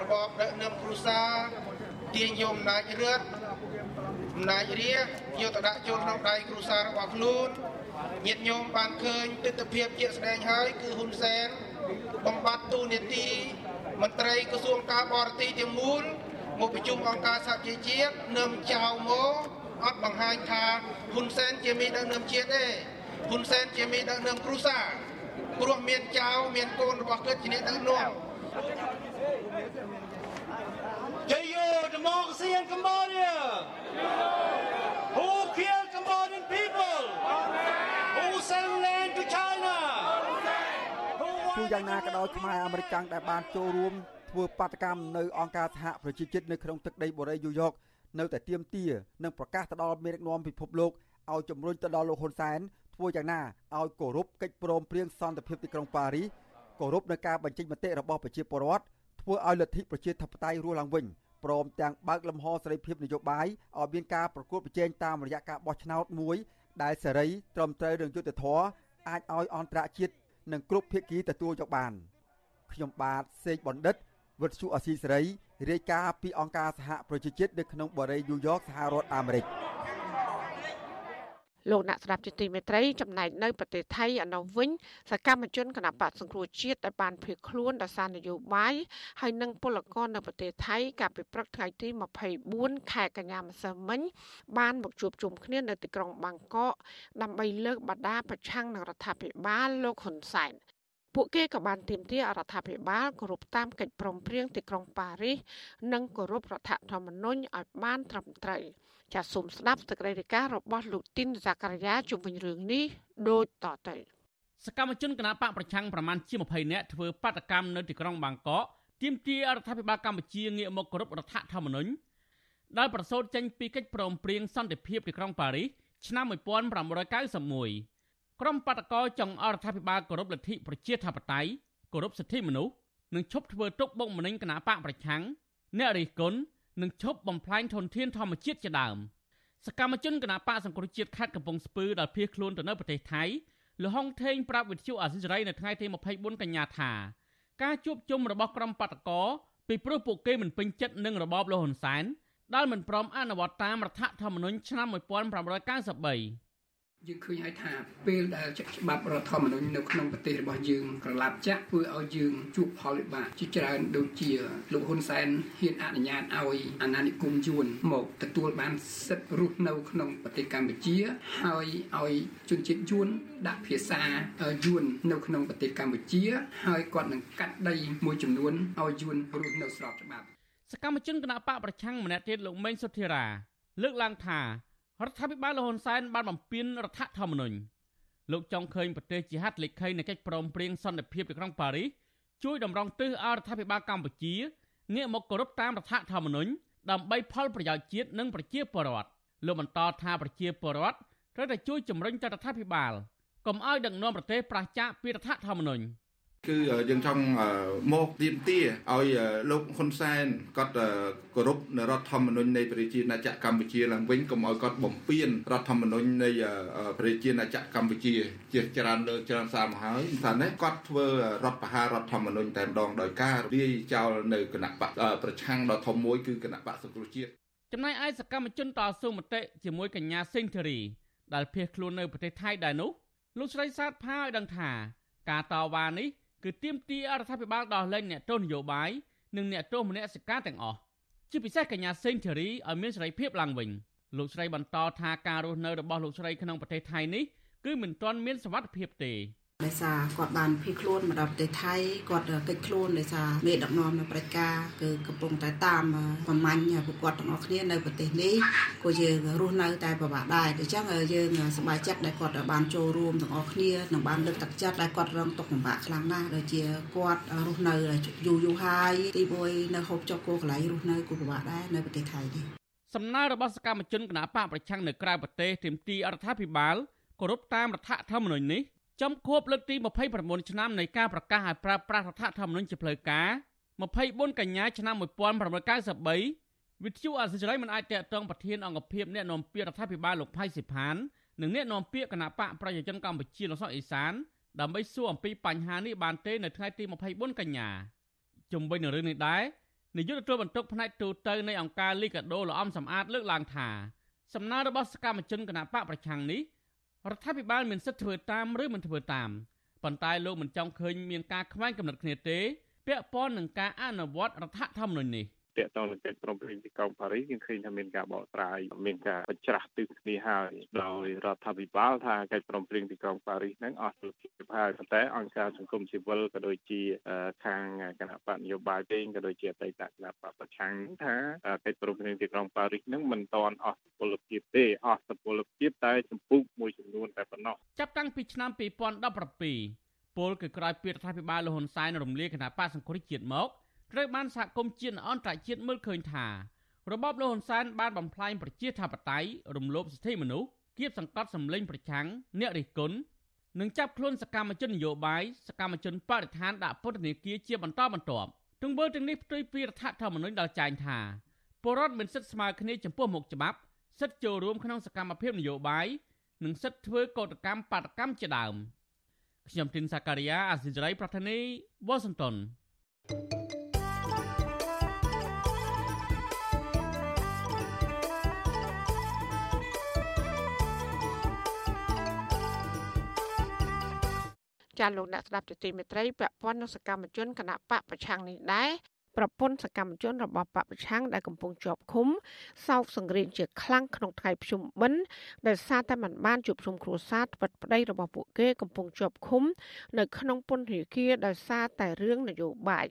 របបដឹកនាំគ្រួសារទាញយកអំណាចរដ្ឋអំណាចរាជយកទៅដាក់ចូលក្នុងដៃគ្រួសាររបស់ខ្លួនញាតិញោមបានឃើញទស្សនវិជ្ជាជាក់ស្ដែងហើយគឺហ៊ុនសែនបំបត្តិទូនីតិមន្ត្រីក្រសួងការបរទេសទាំងមូលមកប្រជុំអង្គការសហជីវជាតិនឹមចៅមកអត់បង្ហាញថាហ៊ុនសែនជាមេដឹកនាំជាតិទេ ហ៊ុនសែនជាមេដឹកនាំគ្រួសារព្រោះមានចៅមានកូនរបស់គាត់ជាអ្នកដឹកនាំ Jayo democracy in Cambodia. Who killed Cambodian people? Who sent land to China? ទោះយ៉ាងណាក៏ដោយខ្មែរអាមេរិកដែលបានចូលរួមធ្វើបាតកម្មនៅអង្គការសហប្រជាជាតិនៅក្នុងទឹកដីបូរីយូយ៉កនៅតែទៀមទានិងប្រកាសទៅដល់មេដឹកនាំពិភពលោកឲ្យជំរុញទៅដល់លោកហ៊ុនសែន ធ្វើយ៉ាងណាឲ្យគោរពកិច្ចព្រមព្រៀងសន្តិភាពទីក្រុងប៉ារីសគោរពនៅការបញ្ចេញមតិរបស់ប្រជាពលរដ្ឋធ្វើឲ្យលទ្ធិប្រជាធិបតេយ្យរស់ឡើងវិញព្រមទាំងបើកលំហសេរីភាពនយោបាយឲ្យមានការប្រកួតប្រជែងតាមរយៈការបោះឆ្នោតមួយដែលសេរីត្រឹមត្រូវនឹងយុត្តិធម៌អាចឲ្យអន្តរជាតិនិងគ្រប់ភាគីទទួលយកបានខ្ញុំបាទសេកបណ្ឌិតវិទ្យុអស៊ីសេរីរាយការណ៍ពីអង្គការសហប្រជាជាតិនៅក្នុងបរិយាញូវយ៉កសហរដ្ឋអាមេរិក លោកអ្នកស្ដាប់ជាទីមេត្រីចំណែកនៅប្រទេសថៃអនុវិញសកម្មជនគណបកសង្គ្រោះជាតិដែលបានភៀសខ្លួនដោយសារនយោបាយហើយនិងពលករនៅប្រទេសថៃកាលពីព្រឹកថ្ងៃទី24ខែកញ្ញាម្សិលមិញបានមកជួបជុំគ្នានៅទីក្រុងបាងកកដើម្បីលើកបដាប្រឆាំងនឹងរដ្ឋាភិបាលលោកហ៊ុនសែន ពួកគេក៏បានទាមទាររដ្ឋាភិបាលគោរពតាមកិច្ចព្រមព្រៀងទីក្រុងប៉ារីសនិងគោរពរដ្ឋធម្មនុញ្ញឲ្យបានត្រឹមត្រូវចាសសូមស្ដាប់សេចក្តីរាយការណ៍របស់លោកទីនហ្សាការីយ៉ាជុំវិញរឿងនេះដូចតទៅសកម្មជនគណបកប្រឆាំងប្រមាណជា20នាក់ធ្វើបាតកម្មនៅទីក្រុងបាងកកទាមទាររដ្ឋាភិបាលកម្ពុជាងាកមកគោរពរដ្ឋធម្មនុញ្ញដែលប្រសូតចេញពីកិច្ចព្រមព្រៀងសន្តិភាពទីក្រុងប៉ារីសឆ្នាំ1991 ក្រុមបាតកោចង់អរដ្ឋាភិបាលគោរពលទ្ធិប្រជាធិបតេយ្យគោរពសិទ្ធិមនុស្សនិងឈប់ធ្វើទុកបុកម្នេញគណៈបកប្រឆាំងអ្នករិះគន់និងឈប់បំផ្លាញធនធានធម្មជាតិជាដើមសកម្មជនគណៈបកសង្គ្រោះជាតិខេត្តកំពង់ស្ពឺដែលភៀសខ្លួនទៅនៅប្រទេសថៃលហុងថេងប្រាប់វិទ្យុអាស៊ីសេរីនៅថ្ងៃទី24កញ្ញាថាការជួបជុំរបស់ក្រុមបាតកោពីព្រោះពួកគេមិនពេញចិត្តនឹងរបបលហ៊ុនសែនដែលមិនព្រមអនុវត្តតាមរដ្ឋធម្មនុញ្ញឆ្នាំ1993 យើងឃើញហើយថាពេលដែលច្បាប់រដ្ឋធម្មនុញ្ញនៅក្នុងប្រទេសរបស់យើងក្រឡាប់ចាក់ធ្វើឲ្យយើងជួបផលវិបាកជាច្រើនដូចជាលោកហ៊ុនសែនហ៊ានអនុញ្ញាតឲ្យអាណានិគមយួនមកទទួលបានសិទ្ធិរស់នៅក្នុងប្រទេសកម្ពុជា ហើយឲ្យជនជាតិយួនដាក់ភាសាយួននៅក្នុងប្រទេសកម្ពុជា ហើយគាត់នឹងកាត់ដីមួយចំនួនឲ្យយួនរស់នៅស្របច្បាប់សកម្មជនគណបកប្រឆាំងម្នាក់ទៀតលោកមេងសុធារាលើកឡើងថា រដ្ឋាភិបាលលហ៊ុនសែនបានបំពេញរដ្ឋធម្មនុញ្ញលោកចង់ឃើញប្រទេសជាហត្ថលេខីនៃកិច្ចព្រមព្រៀងសន្តិភាពទីក្រុងប៉ារីសជួយតម្រង់ទិសឲ្យរដ្ឋាភិបាលកម្ពុជាងាកមកគោរពតាមរដ្ឋធម្មនុញ្ញដើម្បីផលប្រយោជន៍ជាតិនិងប្រជាពលរដ្ឋលោកបន្តថាប្រជាពលរដ្ឋត្រូវតែជួយជំរុញទៅរដ្ឋាភិបាលកុំឲ្យដឹកនាំប្រទេសប្រឆាចពីរដ្ឋធម្មនុញ្ញ គឺយើងចង់មកទៀមទាឲ្យលោកហ៊ុនសែនគាត់គោរពនៅរដ្ឋធម្មនុញ្ញនៃប្រជាណាចក្រកម្ពុជាឡើងវិញកុំឲ្យគាត់បំពានរដ្ឋធម្មនុញ្ញនៃប្រជាណាចក្រកម្ពុជាជាច្រើនលើកច្រើនសារមកហើយថានេះគាត់ធ្វើរដ្ឋប្រហាររដ្ឋធម្មនុញ្ញតែម្ដងដោយការរាយចោលនៅគណៈបកប្រឆាំងដ៏ធំមួយគឺគណៈបកសង្គ្រោះជាតិចំណែកឯសកម្មជនតស៊ូមតិជាមួយកញ្ញាសេងធីរីដែលភៀសខ្លួននៅប្រទេសថៃដែរនោះលោកស្រីសាទផាឲ្យដឹងថាការតវ៉ានេះ គឺទាមទាររដ្ឋាភិបាលដោះលែងអ្នកទោសនយោបាយនិងអ្នកទោសមនសិការទាំងអស់ជាពិសេសកញ្ញាសេងធីរីឲ្យមានសេរីភាពឡើងវិញលោកស្រីបន្តថាការរស់នៅរបស់លោកស្រីក្នុងប្រទេសថៃនេះគឺមិនទាន់មានសុវត្ថិភាពទេ ដោយសារគាត់បានភៀសខ្លួនមកដល់ប្រទេសថៃគាត់កិច្ចខ្លួនដោយសារមេដឹកនាំនៅប្រជាការគឺកំពុងតែតាមប្រមាញ់ពួកគាត់ទាំងអស់គ្នានៅប្រទេសនេះក៏យើងរស់នៅតែពិបាកដែរដូច្នេះយើងសប្បាយចិត្តដែលគាត់បានចូលរួមទាំងអស់គ្នានិងបានលើកទឹកចិត្តដែលគាត់រងទុក្ខលំបាកខ្លាំងណាស់ដូចជាគាត់រស់នៅយូរយូរហើយទីមួយនៅហូបចុកគោកន្លែងរស់នៅក៏ពិបាកដែរនៅប្រទេសថៃនេះសំណើរបស់សកម្មជនគណបកប្រឆាំងនៅក្រៅប្រទេសទាមទាររដ្ឋាភិបាលគោរពតាមរដ្ឋធម្មនុញ្ញនេះ ចំខួបលើកទី29ឆ្នាំនៃការប្រកាសឲ្យប្រើប្រាស់រដ្ឋធម្មនុញ្ញជាផ្លូវការ24កញ្ញាឆ្នាំ1993វិទ្យុអសិរ័យមិនអាចតេតងប្រធានអង្គភិបអ្នកនាំពាក្យរដ្ឋាភិបាលលោកផៃសិផាននិងអ្នកនាំពាក្យគណៈបកប្រជាជនកម្ពុជាលោកសុកអេសានដើម្បីសួរអំពីបញ្ហានេះបានទេនៅថ្ងៃទី24កញ្ញាជំវិញនឹងរឿងនេះដែរនាយកទទួលបន្ទុកផ្នែកទូតទៅនៃអង្គការលីកាដូលោកអំសំអាតលើកឡើងថាសំណើរបស់សកម្មជនគណៈបកប្រឆាំងនេះ រដ្ឋាភិបាលមានសិទ្ធិធ្វើតាមឬមិនធ្វើតាមប៉ុន្តែលោកមិនចង់ឃើញមានការខ្វែងគំនិតគ្នាទេពាក់ព័ន្ធនឹងការអនុវត្តរដ្ឋធម្មនុញ្ញនេះ តកតងនឹងកិច្ចព្រមព្រៀងទីក្រុងប៉ារីសយើងឃើញថាមានការបកស្រាយមានការបញ្ច្រាស់ទិសគ្នាហើយដោយរដ្ឋាភិបាលថាកិច្ចព្រមព្រៀងទីក្រុងប៉ារីសហ្នឹងអស់ពលភាពហើយប៉ុន្តែអង្គការសង្គមស៊ីវិលក៏ដូចជាខាងគណៈបកនយោបាយវិញក៏ដូចជាអតីតគណៈបកប្រឆាំងថាកិច្ចព្រមព្រៀងទីក្រុងប៉ារីសហ្នឹងមិនតាន់អស់ពលភាពទេអស់ពលភាពតែចម្ពោះមួយចំនួនតែប៉ុណ្ណោះចាប់តាំងពីឆ្នាំ2017ពលគឺក្រោយពីរដ្ឋាភិបាលលហ៊ុនសែនរំលាយគណៈបកសង្គ្រោះជាតិមក ត្រូវបានសហគមន៍ជាតិអន្តរជាតិមើលឃើញថារបបលហ៊ុនសែនបានបំផ្លាញប្រជាធិបតេយ្យរំលោភសិទ្ធិមនុស្សគៀបសង្កត់សម្លេងប្រឆាំងអ្នករិះគន់និងចាប់ខ្លួនសកម្មជននយោបាយសកម្មជនបរិស្ថានដាក់ពន្ធនាគារជាបន្តបន្ទាប់ទង្វើទាំងនេះផ្ទុយពីរដ្ឋធម្មនុញ្ញដល់ចែងថាពលរដ្ឋមានសិទ្ធិស្មើគ្នាចំពោះមុខច្បាប់សិទ្ធិចូលរួមក្នុងសកម្មភាពនយោបាយនិងសិទ្ធិធ្វើកោតកម្មបាតកម្មជាដើមខ្ញុំទីនសាការីយ៉ាអាស៊ីសេរីប្រធានីវ៉ាស៊ីនតោន thank you ចាលោកអ្នកស្ដាប់ទទីមេត្រីពាក់ព័ន្ធនឹងសកម្មជនគណៈបកប្រឆាំងនេះដែរប្រពន្ធសកម្មជនរបស់បពប្រឆាំងដែលកំពុងជាប់ឃុំសោកសង្រៀនជាខ្លាំងក្នុងថ្ងៃភ្ជុំបិណ្ឌដែលសារតែមិនបានជួបជុំគ្រួសារត្បិតប្តីរបស់ពួកគេកំពុងជាប់ឃុំនៅក្នុងពន្ធនាគារដោយសារតែរឿងនយោបាយ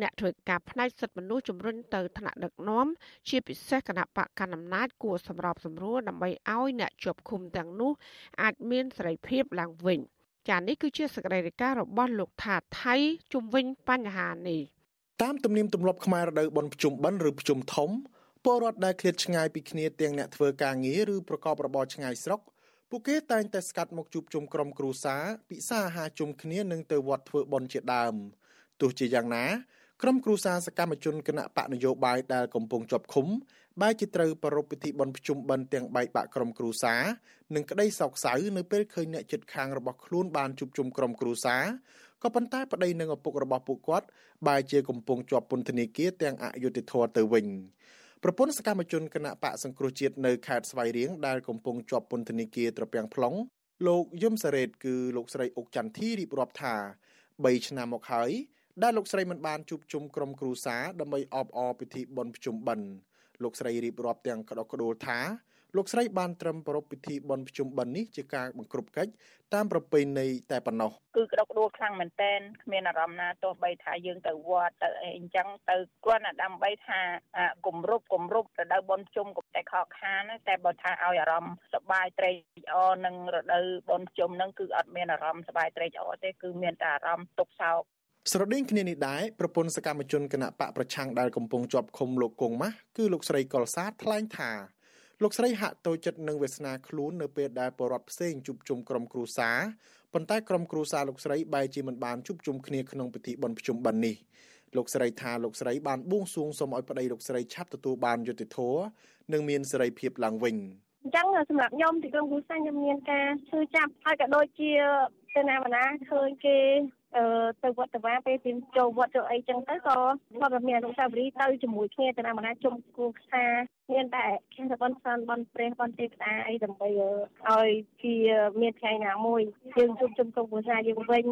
អ្នកធ្វើការផ្នែកសិទ្ធិមនុស្សជំរុញទៅថ្នាក់ដឹកនាំជាពិសេសគណៈបកកណ្ដាលអំណាចគួរសម្របសម្រួលដើម្បីឲ្យអ្នកជាប់ឃុំទាំងនោះអាចមានសេរីភាពឡើងវិញ។ ចានេះគឺជាសកម្មភាពរបស់លោកថាថៃជំវិញបញ្ហានេះតាមទំនៀមទម្លាប់ខ្មែររដូវបុណ្យភ្ជុំបិណ្ឌឬភ្ជុំធំពលរដ្ឋដែលឃ្លាតឆ្ងាយពីគ្នាទាំងអ្នកធ្វើការងារឬប្រកបរបរឆ្ងាយស្រុកពួកគេតែងតែស្កាត់មកជួបជុំក្រុមគ្រួសារពិសាអាហារជុំគ្នានិងទៅវត្តធ្វើបុណ្យជាដើមទោះជាយ៉ាងណាក្រុមគ្រួសារសកម្មជនគណៈបកនយោបាយដែលកំពុងជាប់ឃុំ បែរជាត្រូវប្រារព្ធពិធីបុណ្យភ្ជុំបិណ្ឌទាំងបែកបាក់ក្រុមគ្រួសារនិងក្តីសោកសៅនៅពេលឃើញអ្នកជិតខាងរបស់ខ្លួនបានជួបជុំក្រុមគ្រួសារក៏ប៉ុន្តែប្តីនិងឪពុករបស់ពួកគាត់បែរជាកំពុងជាប់ពន្ធនាគារទាំងអយុត្តិធម៌ទៅវិញប្រពន្ធសកម្មជនគណៈបកសង្គ្រោះជាតិនៅខេត្តស្វាយរៀងដែលកំពុងជាប់ពន្ធនាគារត្រពាំង plong លោកយឹមសារ៉េតគឺលោកស្រីអុកចន្ទធីរៀបរាប់ថា3ឆ្នាំមកហើយដែលលោកស្រីមិនបានជួបជុំក្រុមគ្រួសារដើម្បីអបអរពិធីបុណ្យភ្ជុំបិណ្ឌ លោកស្រីរៀបរាប់ទាំងក្តុកក្តួលថាលោកស្រីបានត្រឹមប្រពៃពិធីបុណ្យភ្ជុំបិណ្ឌនេះជាការបង្ក្រប់កិច្ចតាមប្រពៃណីតែប៉ុណ្ណោះគឺក្តុកក្តួលខ្លាំងមែនតែនគ្មានអារម្មណ៍ណាទោះបីថាយើងទៅវត្តទៅអីអញ្ចឹងទៅគ្រាន់តែដើម្បីថាគម្រប់គម្រប់រដូវបុណ្យភ្ជុំកុំតែខកខានតែបើថាឲ្យអារម្មណ៍សប្បាយត្រេកអរនឹងរដូវបុណ្យភ្ជុំហ្នឹងគឺអត់មានអារម្មណ៍សប្បាយត្រេកអរទេគឺមានតែអារម្មណ៍ទុក្ខសោក ស្រដៀងគ្នានេះដែរប្រពន្ធសកម្មជនគណៈបកប្រឆាំងដែលកំពុងជាប់ឃុំលោកគង់ម៉ាស់គឺលោកស្រីកុលសាថ្លែងថាលោកស្រីហាក់តូចចិត្តនឹងវាសនាខ្លួននៅពេលដែលបរដ្ឋផ្សេងជួបជុំក្រុមគ្រួសារប៉ុន្តែក្រុមគ្រួសារលោកស្រីបែរជាមិនបានជួបជុំគ្នាក្នុងពិធីបុណ្យភ្ជុំបិណ្ឌនេះលោកស្រីថាលោកស្រីបានបួងសួងសូមឲ្យប្តីលោកស្រីឆាប់ទទួលបានយុត្តិធម៌និងមានសេរីភាពឡើងវិញអញ្ចឹងសម្រាប់ខ្ញុំទីក្រុមគ្រួសារខ្ញុំមានការឈឺចាប់ហើយក៏ដូចជាទៅណាបណ្ណាឃើញគេអឺ ទៅវត្តវាពេលទីចូលវត្តចូលអីចឹងទៅក៏គាត់មានអនុស្សាវរីយ៍ទៅជាមួយគ្នាទៅណាមកណាជុំគូខ្សាមានតែខាងបនសានបនព្រះបនទេវតាអីដើម្បីឲ្យជាមានថ្ងៃណាមួយយើងជួបជុំក្រុមគ្រួសារយើងវិញ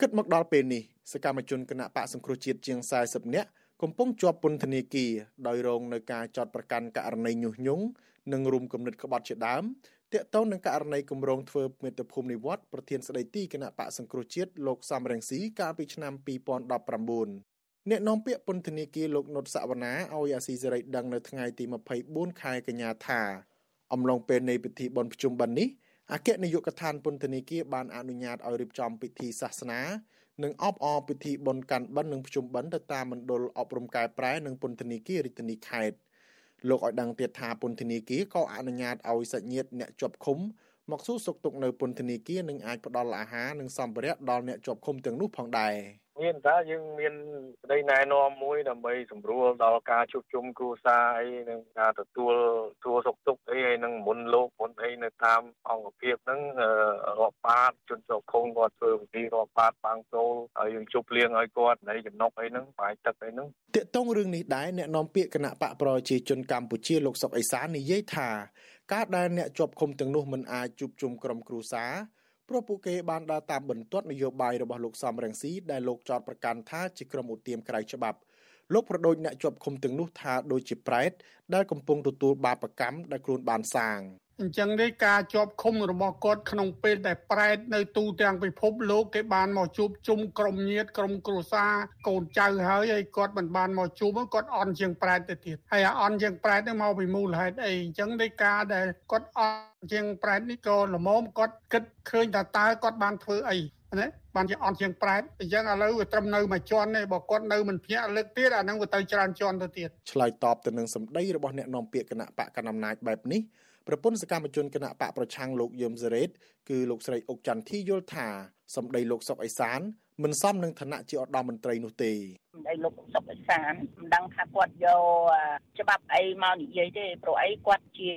គិតមកដល់ពេលនេះសកម្មជនគណៈបកសង្គ្រោះជាតិជាង40នាក់កំពុងជាប់ពន្ធនាគារដោយរងនឹងការចោទប្រកាន់ករណីញុះញង់និងរុំគំនិតក្បត់ជាដើម ទាក់ទងនឹងករណីគម្រោងធ្វើមាតុភូមិនិវត្តប្រធានស្ដីទីគណៈបកសង្គ្រោះជាតិលោកសំរងស៊ីកាលពីឆ្នាំ2019អ្នកនាំពាក្យពន្ធនាគារលោកនុតសវណ្ណាឲ្យអាស៊ីសេរីដឹងនៅថ្ងៃទី24ខែកញ្ញាថាអំឡុងពេលនៃពិធីបុណ្យភ្ជុំបិណ្ឌនេះអគ្គនាយកដ្ឋានពន្ធនាគារបានអនុញ្ញាតឲ្យរៀបចំពិធីសាសនានិងអបអរពិធីបុណ្យកាន់បិណ្ឌនិងភ្ជុំបិណ្ឌទៅតាមមណ្ឌលអប់រំកែប្រែនិងពន្ធនាគាររាជធានីខេត្ត លោកឲ្យដឹងទៀតថាពន្ធនាគារក៏អនុញ្ញាតឲ្យសាច់ញាតិអ្នកជាប់ឃុំមកសួរសុខទុក្ខនៅពន្ធនាគារនិងអាចផ្ដល់អាហារនិងសម្ភារៈដល់អ្នកជាប់ឃុំទាំងនោះផងដែរ។ មានតើយើងមានក្តីណែនាំមួយដើម្បីសម្រួលដល់ការជួបជុំគ្រួសារអីនិងការទទួលទួសុខទុក្ខអីហើយនឹងមុនលោកមុនអីនៅតាមអង្គភាពហ្នឹងរាប់បាតជនជាប់ឃុំគាត់ធ្វើពិធីរាប់បាតបាំងចូលហើយយើងជប់លៀងឲ្យគាត់នៃចំណុកអីហ្នឹងបាយទឹកអីហ្នឹងតាកតងរឿងនេះដែរអ្នកនាំពាក្យគណៈបកប្រជាជនកម្ពុជាលោកសុកអេសាននិយាយថាការដែលអ្នកជាប់ឃុំទាំងនោះមិនអាចជួបជុំក្រុមគ្រួសារ ព្រោះពួកគេបានដើរតាមបន្ទាត់នយោបាយរបស់លោកសំរងស៊ីដែលលោកចោទប្រកាន់ថាជាក្រុមឧទាមក្រៅច្បាប់លោកប្រដូចអ្នកជាប់ឃុំទាំងនោះថាដូចជាប្រែតដែលកំពុងទទួលបាបកម្មដែលខ្លួនបានសាង។ អញ្ចឹងនេះការជាប់ឃុំរបស់គាត់ក្នុងពេលដែលប្រែតនៅទូទាំងពិភពលោកគេបានមកជួបជុំក្រុមញាតិក្រុមគ្រួសារកូនចៅហើយហើយគាត់មិនបានមកជួបគាត់អន់ជាងប្រែតទៅទៀតហើយអាអន់ជាងប្រែតនេះមកពីមូលហេតុអីអញ្ចឹងនេះការដែលគាត់អន់ជាងប្រែតនេះក៏ល្មមគាត់គិតឃើញថាតើគាត់បានធ្វើអីណាបានជាអន់ជាងប្រែតអញ្ចឹងឥឡូវវាត្រឹមនៅមួយជាន់ទេបើគាត់នៅមិនភ្ញាក់លើកទៀតអានឹងវាទៅច្រើនជាន់ទៅទៀតឆ្លើយតបទៅនឹងសម្ដីរបស់អ្នកនាំពាក្យគណៈបកកណ្ដាលអំណាចបែបនេះ ប្រពន្ធសកម្មជនគណៈបកប្រឆាំងលោកយឹមសេរ៉េតគឺលោកស្រីអុកចន្ទធីយល់ថាសម្ដីលោកសុកអេសានមិនសមនឹងឋានៈជាឧត្តមមន្ត្រីនោះទេ សម្ដីលោកសុកអេសានមិនដឹងថាគាត់យកច្បាប់អីមកនិយាយទេព្រោះអីគាត់ជា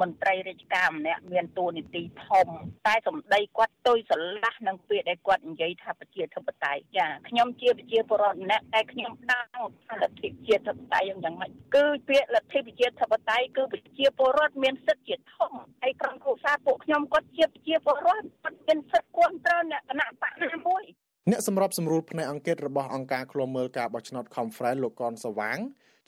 មន្ត្រីរាជការម្នាក់មានតួនាទីធំតែសម្ដីគាត់ទុយស្រឡះនឹងពាក្យដែលគាត់និយាយថាប្រជាធិបតេយ្យចាខ្ញុំជាប្រជាពលរដ្ឋម្នាក់តែខ្ញុំដឹងថាលទ្ធិប្រជាធិបតេយ្យយ៉ាងម៉េចគឺពាក្យលទ្ធិប្រជាធិបតេយ្យគឺប្រជាពលរដ្ឋមានសិទ្ធិជាធំហើយក្រុមគ្រួសារពួកខ្ញុំគាត់ជាប្រជាពលរដ្ឋគាត់មានសិទ្ធិគ្រប់គ្រងអ្នកគណៈបកណាមួយ អ្នកសម្របសម្រួលផ្នែកអង្គការរបស់អង្គការឃ្លាំមើលការបោះឆ្នោត Conference លោកកនសវាង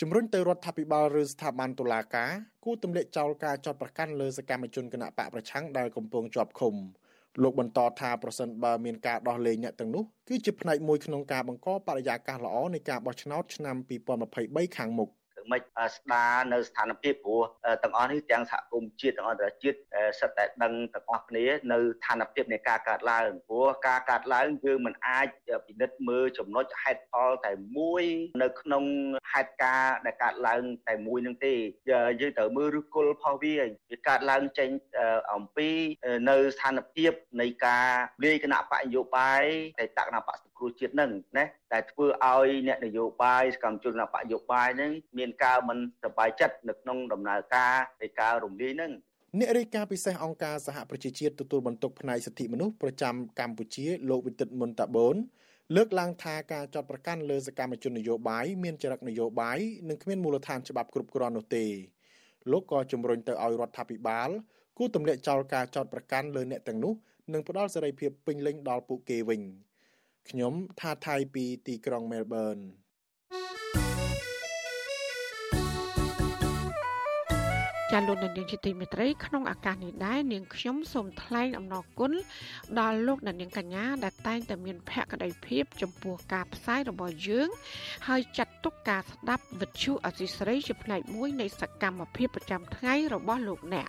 ជំរុញទៅរដ្ឋាភិបាលឬស្ថាប័នតុលាការគួរទម្លាក់ចោលការចោទប្រកាន់លើសកម្មជនគណៈបកប្រឆាំងដែលកំពុងជាប់ឃុំលោកបន្តថាប្រសិនបើមានការដោះលែងអ្នកទាំងនោះគឺជាផ្នែកមួយក្នុងការបង្កបរិយាកាសល្អនៃការបោះឆ្នោតឆ្នាំ2023ខាងមុខ មិនស្ដារនៅស្ថានភាពព្រោះទាំងអស់នេះទាំងសហគមន៍ជាតិទាំងអន្តរជាតិសិតតែដឹងទាំងអស់គ្នានៅស្ថានភាពនៃការកាត់ឡើងព្រោះការកាត់ឡើងយើងមិនអាចពិនិត្យមើលចំណុចហេតុផលតែមួយនៅក្នុងហេតុការណ៍ដែលកាត់ឡើងតែមួយនឹងទេយើងត្រូវមើលឬគល់ផលវាវាកាត់ឡើងចេញអំពីនៅស្ថានភាពនៃការលាយគណៈបកនយោបាយតែតគណៈបកសង្គ្រោះជាតិនឹងណាតែធ្វើឲ្យអ្នកនយោបាយសកម្មជនគណៈបកនយោបាយនឹងមានការមិនសប្បាយចិត្តនៅក្នុងដំណើរការនៃការរំលាយនឹងអ្នករាយការណ៍ពិសេសអង្គការសហប្រជាជាតិទទួលបន្ទុកផ្នែកសិទ្ធិមនុស្សប្រចាំកម្ពុជាលោកវិទិតមុនតាបូនលើកឡើងថាការចាត់ប្រកាន់លើសកម្មជននយោបាយមានចរិតនយោបាយនិងគ្មានមូលដ្ឋានច្បាប់គ្រប់គ្រាន់នោះទេលោកក៏ជំរុញទៅឲ្យរដ្ឋាភិបាលគួរទម្លាក់ចោលការចោទប្រកាន់លើអ្នកទាំងនោះនិងផ្ដល់សេរីភាពពេញលេញដល់ពួកគេវិញ ខ្ញុំថាថៃពីទីក្រុងមែលប៊នចាលោកនាងជាទីមេត្រីក្នុងឱកាសនេះដែរនាងខ្ញុំសូមថ្លែងអំណរគុណដល់លោកនាងកញ្ញាដែលតែងតែមានភក្ដីភាពចំពោះការផ្សាយរបស់យើង ហើយចាត់ទុកការស្ដាប់វិទ្យុអសីស្រីជាផ្នែកមួយនៃសកម្មភាពប្រចាំថ្ងៃរបស់លោកអ្នក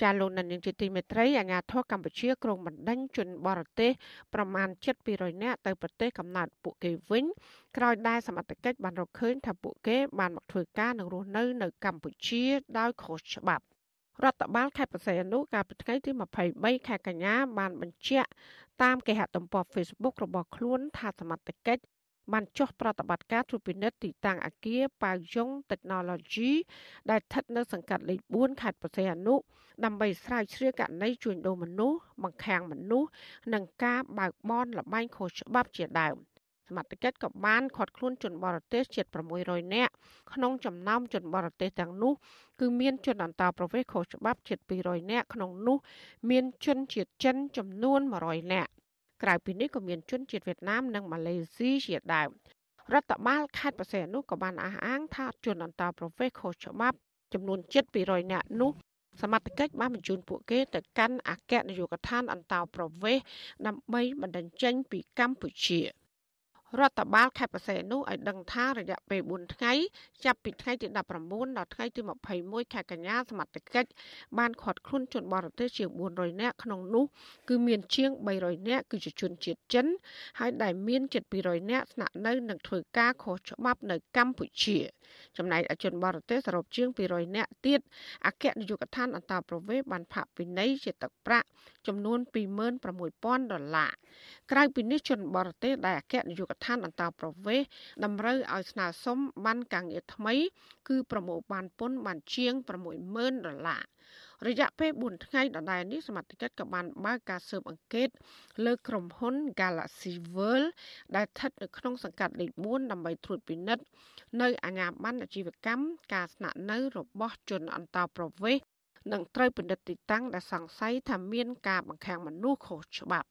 ចាលោកនាងជាទីមេត្រីអាញាធរកម្ពុជាក្រុងបណ្ដេញជនបរទេសប្រមាណ7,200នាក់ទៅប្រទេសកំណើតពួកគេវិញក្រោយដែលសមត្ថកិច្ចបានរកឃើញថាពួកគេបានមកធ្វើការនិងរស់នៅនៅកម្ពុជាដោយខុសច្បាប់រដ្ឋបាលខេត្តបរសៃអនុកាលពីថ្ងៃទី23ខែកញ្ញាបានបញ្ជាក់តាមគេហទំព័រ Facebook របស់ខ្លួនថាសមត្ថកិច្ច បានចុះប្រតិបត្តិការត្រួតពិនិត្យទីតាំងអគារប៉ាវយ៉ុង Technology ដែលស្ថិតនៅសង្កាត់លេខ4ខេត្តបរសៃអនុដើម្បីស្រាវជ្រាវករណីជួញដូរមនុស្សបង្ខាំងមនុស្សនិងការបើកបនលបែងខុសច្បាប់ជាដើមសមត្ថកិច្ចក៏បានឃាត់ខ្លួនជនបរទេសជិត600នាក់ក្នុងចំណោមជនបរទេសទាំងនោះគឺមានជនអន្តោប្រវេសន៍ខុសច្បាប់ជិត200នាក់ក្នុងនោះ មានជនជាតិចិនចំនួន100នាក់ ក្រៅពីនេះក៏មានជនជាតិវៀតណាមនិងម៉ាឡេស៊ីជាដើមរដ្ឋបាលខេត្តបរសៃអនុក៏បានអះអាងថាជនអន្តោប្រវេសន៍ខុសច្បាប់ចំនួនជិត200នាក់នោះសមត្ថកិច្ចបានបញ្ជូនពួកគេទៅកាន់អគ្គនាយកដ្ឋានអន្តោប្រវេសន៍ដើម្បីបណ្ដឹងចេញពីកម្ពុជា។ រដ្ឋបាលខេត្តបរសៃអនុឲ្យដឹងថារយៈពេល4ថ្ងៃចាប់ពីថ្ងៃទី19ដល់ថ្ងៃទី21ខែកញ្ញាសមត្ថកិច្ចបានឃាត់ខ្លួនជនបរទេសជាង400នាក់ក្នុងនោះគឺមានជាង300នាក់គឺជាជនជាតិចិន ហើយដែលមានជិត200នាក់ស្នាក់នៅនិងធ្វើការខុសច្បាប់នៅកម្ពុជា ចំណែកជនបរទេសសរុបជាង200នាក់ទៀតអគ្គនាយកដ្ឋានអន្តរប្រវេសន៍បានផាកពិន័យជាទឹកប្រាក់ចំនួន26000ដុល្លារក្រៅពីនេះជនបរទេសដែលអគ្គនាយកដ្ឋានអន្តរប្រវេសន៍តម្រូវឲ្យស្នើសុំបានការងារថ្មី គឺប្រមូលបានពន្ធបានជាង60000ដុល្លាររយៈពេល4ថ្ងៃដដែលនេះសមត្ថកិច្ចក៏បានបើកការស៊ើបអង្កេត លើក្រុមហ៊ុន Galaxy World ដែលស្ថិតនៅក្នុងសង្កាត់លេខ4ដើម្បីត្រួតពិនិត្យនៅអាជ្ញាប័ណ្ណអាជីវកម្មការស្នាក់នៅរបស់ជនអន្តោប្រវេសន៍និងត្រូវពិនិត្យទីតាំងដែលសង្ស័យថាមានការបង្ខាំងមនុស្សខុសច្បាប់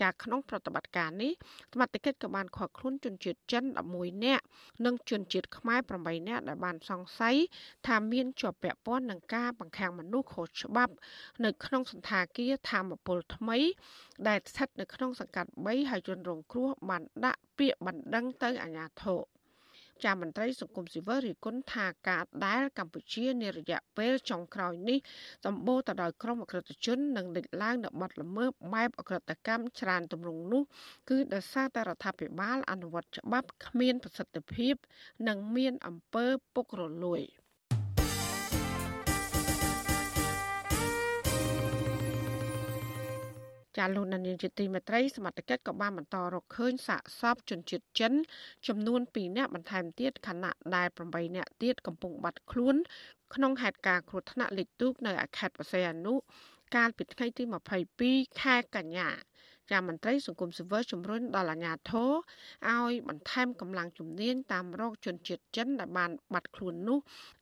ចាក្នុងប្រតិបត្តិការនេះសមត្ថកិច្ចក៏បានឃាត់ខ្លួនជនជាតិចិន11នាក់និងជនជាតិខ្មែរ8នាក់ដែលបានសង្ស័យថាមានជាប់ពាក់ព័ន្ធនឹងការបង្ខាំងមនុស្សខុសច្បាប់ នៅក្នុងសន្តាគារធម្មពលថ្មី ដែលស្ថិតនៅក្នុងសង្កាត់3ហើយជនរងគ្រោះបានដាក់ពាក្យបណ្ដឹងទៅអាជ្ញាធរ ចាមន្ត្រីសង្គមស៊ីវិលរិះគន់ថាការដែលកម្ពុជានារយៈពេលចុងក្រោយនេះសម្បូរទៅដោយក្រុមអក្រិតជននិងលេចឡើងនៅបាត់ល្មើសបែបអក្រិតកម្មច្រើនទម្រង់នោះគឺដោយសារតែរដ្ឋាភិបាលអនុវត្តច្បាប់គ្មានប្រសិទ្ធភាព និងមានអំពើពុករលួយ។ ចាលោកនានីជាទីមេត្រីសមត្ថកិច្ចក៏បានបន្តរកឃើញសាកសពជនជាតិចិន ចំនួន2នាក់បន្ថែមទៀតខណៈដែល8នាក់ទៀតកំពុងបាត់ខ្លួនក្នុងហេតុការណ៍គ្រោះថ្នាក់លេខទូកនៅខេត្តបរសៃអនុកាលពីថ្ងៃទី22ខែកញ្ញាចាមន្ត្រីសង្គមស៊ីវិលជំរុញដល់អាជ្ញាធរឲ្យបន្ថែមកម្លាំងជំនាញតាមរកជនជាតិចិនដែលបានបាត់ខ្លួននោះ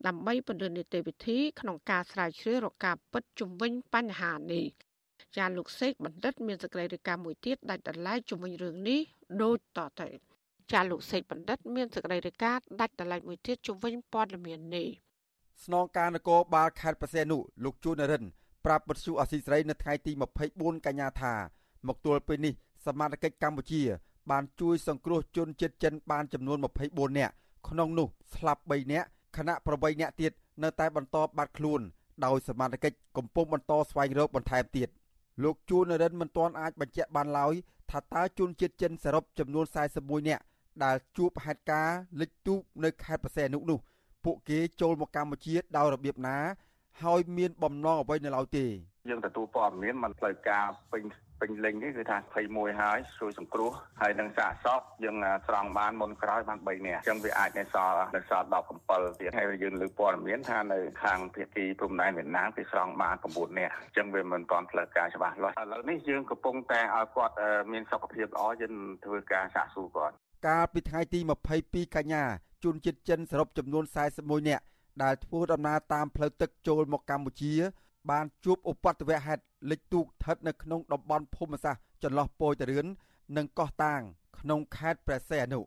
ដើម្បីពន្យល់នីតិវិធីក្នុងការស្រាវជ្រាវរកការពិតជំវិញបញ្ហានេះ ចាលោកសេកបណ្ឌិតមានសេចក្តីរាយការណ៍មួយទៀតដាច់ដライជំវិញរឿងនេះដូចតទៅចាលោកសេកបណ្ឌិតមានសេចក្តីរាយការណ៍ដាច់ដライមួយទៀតជំវិញព័ត៌មាននេះស្នងការនគរបាលខេត្តបរសេនុលោកជួននរិនប្រាប់បទសុអសីស្រីនៅថ្ងៃទី24កញ្ញាថាមកទល់ពេលនេះសមាជិកកម្ពុជា បានជួយសង្គ្រោះជនជាតិចិនបានចំនួន24នាក់ក្នុងនោះស្លាប់3នាក់ខណៈ8នាក់ទៀតនៅតែបន្តបាត់ខ្លួនដោយសមាជិកកំពុងបន្តស្វែងរកបន្ថែមទៀត លោកជួននរិនមិនទាន់អាចបញ្ជាក់បានឡើយថាតើជនជាតិចិនសរុបចំនួន41នាក់ដែលជួបហេតុការណ៍លិចទូកនៅខេត្តបរសែននោះនោះពួកគេចូលមកកម្ពុជាដោយរបៀបណា ហើយមានបំណងអ្វីនៅឡើយទេយើងទទួលព័ត៌មានមិនផ្លូវការពេញ ពេញលេញនេះគឺថា21ហើយជួយសង្គ្រោះហើយនឹងសាកសពយើងស្រង់បានមុនក្រោយបាន3នាក់អញ្ចឹងវាអាចនៅសល់នៅសល់17ទៀតហើយយើងលើព័ត៌មានថានៅខាងភាគីព្រំដែនវៀតណាមគេស្រង់បាន9នាក់អញ្ចឹងវាមិនទាន់ផ្លូវការច្បាស់លាស់ឥឡូវនេះយើងកំពុងតែឲ្យគាត់មានសុខភាពល្អយើងធ្វើការសាកសួរគាត់កាលពីថ្ងៃទី22កញ្ញាជនជាតិចិនសរុបចំនួន41នាក់ដែលធ្វើដំណើរតាមផ្លូវទឹកចូលមកកម្ពុជា បានជួបឧបទ្ទវហេតុលិចទូកស្ថិតនៅក្នុងតំបន់ភូមិសាស្ត្រចន្លោះពោធិ៍រឿននិងកោះតាង ក្នុងខេត្តព្រះសីហនុ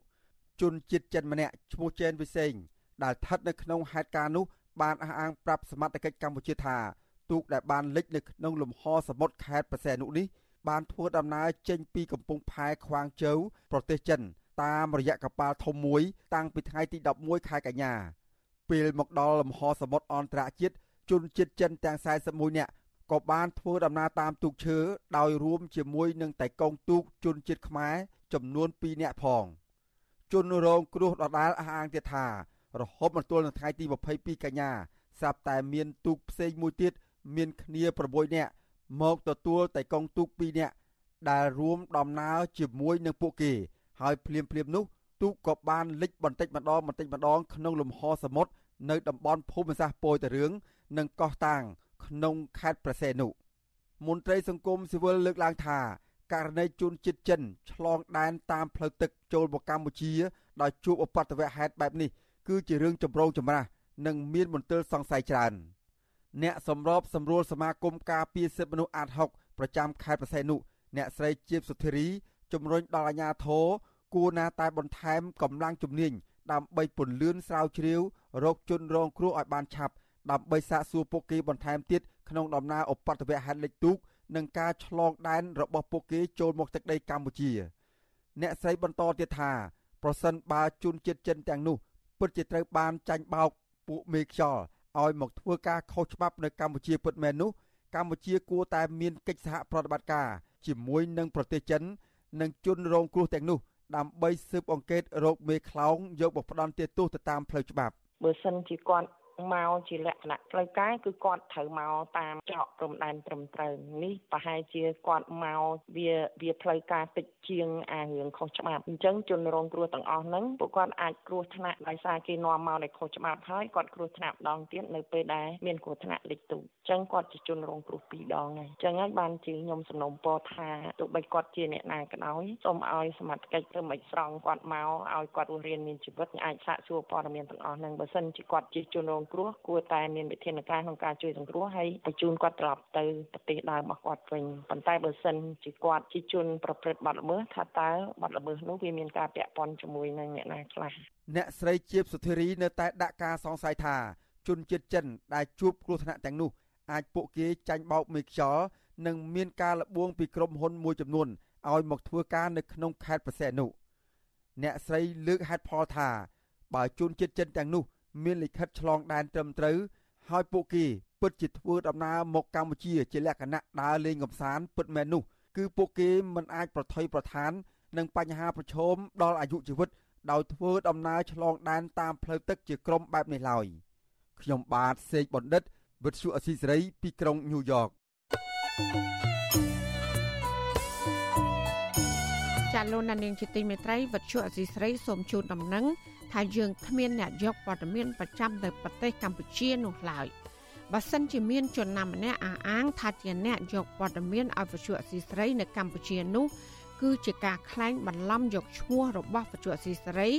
ជនជាតិចិនម្នាក់ឈ្មោះចេនវិសេងដែលស្ថិតនៅក្នុងហេតុការណ៍នោះបានអះអាងប្រាប់សមត្ថកិច្ចកម្ពុជាថាទូកដែលបានលិចនៅក្នុងលំហសមុទ្រខេត្តព្រះសីហនុនេះបានធ្វើដំណើរចេញពីកំពង់ផែខ្វាងជូវប្រទេសចិន តាមរយៈកប៉ាល់ធំមួយ តាំងពីថ្ងៃទី11ខែកញ្ញាពេលមកដល់លំហសមុទ្រអន្តរជាតិ ជនជាតិចិនទាំង41នាក់ក៏បានធ្វើដំណើរតាមទូកឈើដោយរួមជាមួយនឹងតៃកងទូកជនជាតិខ្មែរចំនួន2នាក់ផងជនរងគ្រោះដដាលអះអាងទៀតថា រហូតមកទល់នឹងថ្ងៃទី22កញ្ញាស្រាប់តែមានទូកផ្សេងមួយទៀតមានគ្នា6នាក់មកទទួលតៃកងទូក2នាក់ដែលរួមដំណើរជាមួយនឹងពួកគេ ហើយភ្លាមភ្លាមនោះទូកក៏បានលិចបន្តិចម្ដងបន្តិចម្ដងក្នុងលំហសមុទ្រ នៅតំបន់ភូមិសាស្ត្រពោធិ៍រឿងនិងកោះតាង ក្នុងខេត្តប្រសេនុមន្ត្រីសង្គមស៊ីវិលលើកឡើងថាករណីជនជាតិចិនឆ្លងដែនតាមផ្លូវទឹកចូលមកកម្ពុជាដោយជួបឧបទ្ទវហេតុបែបនេះគឺជារឿងចម្រូងចម្រាសនិងមានមន្ទិលសង្ស័យច្រើនអ្នកសម្របសម្រួលសមាគមការពារសិទ្ធិមនុស្សអាត6ប្រចាំខេត្តបរសៃនុអ្នកស្រីជាបសុធារីជំរុញដល់អាជ្ញាធរគួរណាតែបន្ថែមកម្លាំងជំនាញដើម្បីពន្លឿនស្រាវជ្រាវ រោគជនរងគ្រោះឲ្យបានឆាប់ដើម្បីសាកសួរពួកគេបន្ថែមទៀតក្នុងដំណើរឧបទ្ទវហេតុលិចទូកនិងការឆ្លងដែនរបស់ពួកគេចូលមកទឹកដីកម្ពុជា អ្នកស្រីបន្តទៀតថាប្រសិនបើជនជាតិចិនទាំងនោះពិតជាត្រូវបានចាញ់បោកពួកមេខ្យល់ឲ្យមកធ្វើការខុសច្បាប់នៅកម្ពុជាពិតមែននោះកម្ពុជាគួរតែមានកិច្ចសហប្រតិបត្តិការជាមួយនឹងប្រទេសចិន និងជនរងគ្រោះទាំងនោះដើម្បីស៊ើបអង្កេតរោគមេខ្លោងយកមកផ្ដន់ទោសទៅតាមផ្លូវច្បាប់ បើសិនជាគាត់ មកជាលក្ខណៈផ្លូវការគឺគាត់ត្រូវមកតាមច្រកព្រំដែនត្រឹមត្រូវនេះប្រហែលជាគាត់មកវាវាផ្លូវការតិចជាងអារឿងខុសច្បាប់អញ្ចឹងជនរងគ្រោះទាំងអស់ហ្នឹងពួកគាត់អាចគ្រោះថ្នាក់ដោយសារគេនាំមកដោយខុសច្បាប់ហើយគាត់គ្រោះថ្នាក់ម្ដងទៀតនៅពេលដែលមានគ្រោះថ្នាក់លិចទូអញ្ចឹងគាត់ជាជនរងគ្រោះពីរដងហើយអញ្ចឹងហើយបានជាខ្ញុំសំណូមពរថាទោះបីគាត់ជាអ្នកណាក៏ដោយសូមឲ្យសមត្ថកិច្ចធ្វើមិនស្រង់គាត់មកឲ្យគាត់រស់រានមានជីវិតអាចសាកសួរព័ត៌មានទាំងអស់ហ្នឹងបើសិនជាគាត់ជាជនរងគ្រោះគួរតែមានវិធានការក្នុងការជួយសង្គ្រោះហើយបញ្ជូនគាត់ត្រឡប់ទៅប្រទេសដើមរបស់គាត់វិញប៉ុន្តែបើសិនជាគាត់ជាជនប្រព្រឹត្តបទល្មើសថាតើបទល្មើសនោះវាមានការពាក់ព័ន្ធជាមួយនឹងអ្នកណាខ្លះអ្នកស្រីជាបសុធារីនៅតែដាក់ការសង្ស័យថាជនជាតិចិនដែលជួបគ្រោះថ្នាក់ទាំងនោះអាចពួកគេចាញ់បោកមេខ្យល់និងមានការលបួងពីក្រុមហ៊ុនមួយចំនួនឲ្យមកធ្វើការនៅក្នុងខេត្តប្រសេនុអ្នកស្រីលើកហេតុផលថាបើជនជាតិចិនទាំងនោះ មានលិខិតឆ្លងដែនត្រឹមត្រូវហើយពួកគេពិតជាធ្វើដំណើរមកកម្ពុជាជាលក្ខណៈដើរលេងកម្សាន្តពិតមែននោះគឺពួកគេមិនអាចប្រថុយប្រឋាននឹងបញ្ហាប្រឈមដល់អាយុជីវិត ដោយធ្វើដំណើរឆ្លងដែនតាមផ្លូវទឹកជាក្រុមបែបនេះឡើយខ្ញុំបាទសេកបណ្ឌិតវិទ្យុអសីសេរីពីក្រុងញូវយ៉កចាលោកនាងជាទីមេត្រីវិទ្យុអសីសេរីសូមជូនដំណឹងថាយើងគ្មានអ្នកយកព័ត៌មានប្រចាំទៅប្រទេសកម្ពុជានោះឡើយបើសិនជាមានជនណាម្នាក់អះអាងថាជាអ្នកយកព័ត៌មានឲ្យវិទ្យុអសីសេរីនៅកម្ពុជានោះគឺជាការក្លែងបន្លំយកឈ្មោះរបស់វិទ្យុអសីសេរី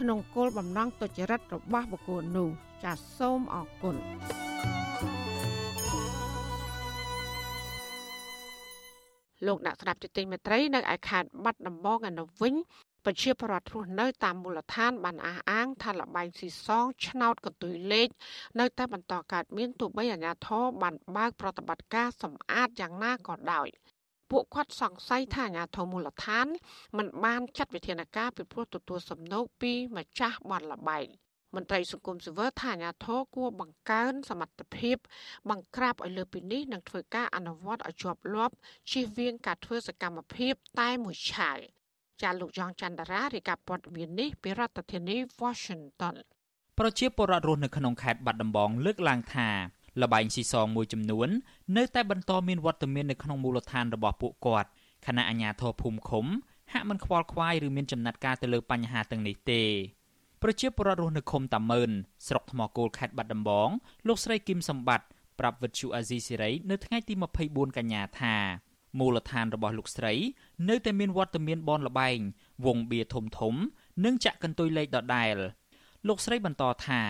ក្នុងគោលបំណងទុច្ចរិតរបស់បុគ្គលនោះចាសសូមអរគុណលោកអ្នកស្ដាប់ជទិញមេត្រីនៅឯខេត្តបាត់ដំបងឯនោះវិញ ប្រជាប្រដ្ឋរស់នៅតាមមូលដ្ឋានបានអះអាងថាលបែងស៊ីសងឆ្នោតកន្ទុយលេខនៅតែបន្តកើតមានទោះបីអាជ្ញាធរបានបើកប្រតិបត្តិការសម្អាតយ៉ាងណាក៏ដោយពួកគាត់សង្ស័យថាអាជ្ញាធរមូលដ្ឋានមិនបានចាត់វិធានការពីព្រោះទទួលសំណូកពីម្ចាស់បាត់លបែងមន្ត្រីសង្គមស៊ីវិលថាអាញាធរគួរបង្កើនសមត្ថភាព បង្ក្រាបឲ្យលើពីនេះនិងធ្វើការអនុវត្តឲ្យជាប់លាប់ជៀសវាងការធ្វើសកម្មភាពតែមួយឆាយ ចាលោកយ៉ងច័ន្ទរារាយការណ៍ព័ត៌មាននេះពីរដ្ឋធានី Washington ប្រជាពលរដ្ឋរស់នៅក្នុងខេត្តបាត់ដំបងលើកឡើងថាលបែងស៊ីសងមួយចំនួន នៅតែបន្តមានវត្តមាននៅក្នុងមូលដ្ឋានរបស់ពួកគាត់ខណៈអាជ្ញាធរភូមិឃុំហាក់មិនខ្វល់ខ្វាយឬមានចំណាត់ការទៅលើបញ្ហាទាំងនេះទេប្រជាពលរដ្ឋរស់នៅឃុំតាម៉ឺនស្រុកថ្មគោលខេត្តបាត់ដំបងលោកស្រីគឹមសម្បត្តិប្រាប់វិទ្យុអាស៊ីសេរីនៅថ្ងៃទី24កញ្ញាថា មូលដ្ឋានរបស់លោកស្រី នៅតែមានវត្តមានបនលបែងវងបៀធំធំ និងចាក់កន្ទុយលេខដដែល លោកស្រីបន្តថា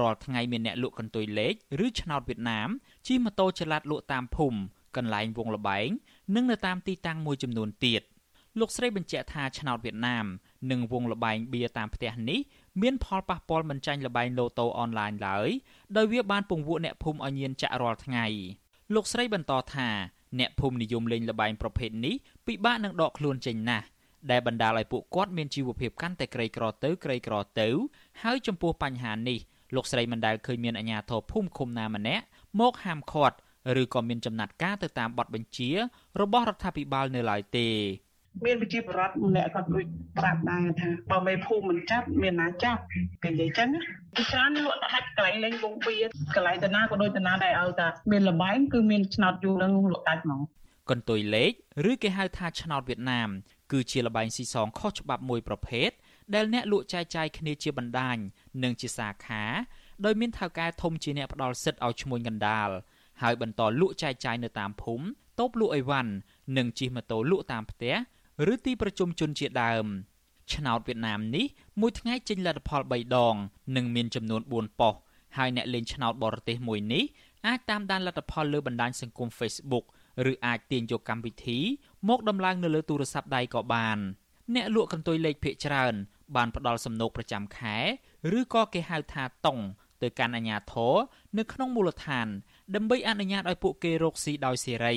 រាល់ថ្ងៃមានអ្នកលក់កន្ទុយលេខឬឆ្នោតវៀតណាមជិះម៉ូតូចល័តលក់តាមភូមិកន្លែងវងលបែងនិងនៅតាមទីតាំងមួយចំនួនទៀតលោកស្រីបញ្ជាក់ថាឆ្នោតវៀតណាម និងវងលបែងបៀតាមផ្ទះនេះមានផលប៉ះពាល់មិនចាញ់លបែងឡូតូអនឡាញឡើយដោយវាបានពង្វក់អ្នកភូមិឲ្យញៀនចាក់រាល់ថ្ងៃលោកស្រីបន្តថា អ្នកភូមិនិយមលេងលបែងប្រភេទនេះពិបាកនឹងដកខ្លួនចេញណាស់ដែលបណ្ដាលឲ្យពួកគាត់មានជីវភាពកាន់តែក្រីក្រទៅក្រីក្រទៅ ហើយចំពោះបញ្ហានេះលោកស្រីមិនដែលឃើញមានអាជ្ញាធរភូមិឃុំណាម្នាក់មកហាមឃាត់ឬក៏មានចំណាត់ការទៅតាមបទបញ្ជារបស់រដ្ឋាភិបាលនៅឡើយទេ មានវិជាបរដ្ឋម្នាក់គាត់ដូចប្រាប់ដែរថាបើមេភូមិមិនចាប់មានណាចាប់គេនិយាយចឹងពីច្រើនលក់ដាច់កន្លែងលេងវងបៀកន្លែងតាណាក៏ដូចតាណាដែរឲ្យតាមានលបែងគឺមានឆ្នោតយូរនឹងលក់ដាច់ហ្មងកន្ទុយលេខឬគេហៅថាឆ្នោតវៀតណាម គឺជាលបែងស៊ីសងខុសច្បាប់មួយប្រភេទដែលអ្នកលក់ចែកចាយគ្នាជាបណ្ដាញនិងជាសាខាដោយមានថៅកែធំជាអ្នកផ្ដល់សិទ្ធិឲ្យឈ្មួញកណ្ដាលហើយបន្តលក់ចែកចាយនៅតាមភូមិតូបលក់អីវ៉ាន់និងជិះម៉ូតូលក់តាមផ្ទះ ឬទីប្រជុំជនជាដើមឆ្នោតវៀតណាមនេះមួយថ្ងៃចេញលទ្ធផល3ដង និងមានចំនួន4ប៉ុស្តិ៍ហើយអ្នកលេងឆ្នោតបរទេសមួយនេះអាចតាមដានលទ្ធផលលើបណ្ដាញសង្គម Facebook ឬអាចទាញយកកម្មវិធី មកដំឡើងនៅលើទូរស័ព្ទដៃក៏បានអ្នកលក់កន្ទុយលេខភាគច្រើន បានផ្ដល់សំណូកប្រចាំខែឬក៏គេហៅថាតុងទៅកាន់អាជ្ញាធរនៅក្នុងមូលដ្ឋាន ដើម្បីអនុញ្ញាតឲ្យពួកគេរកស៊ីដោយសេរី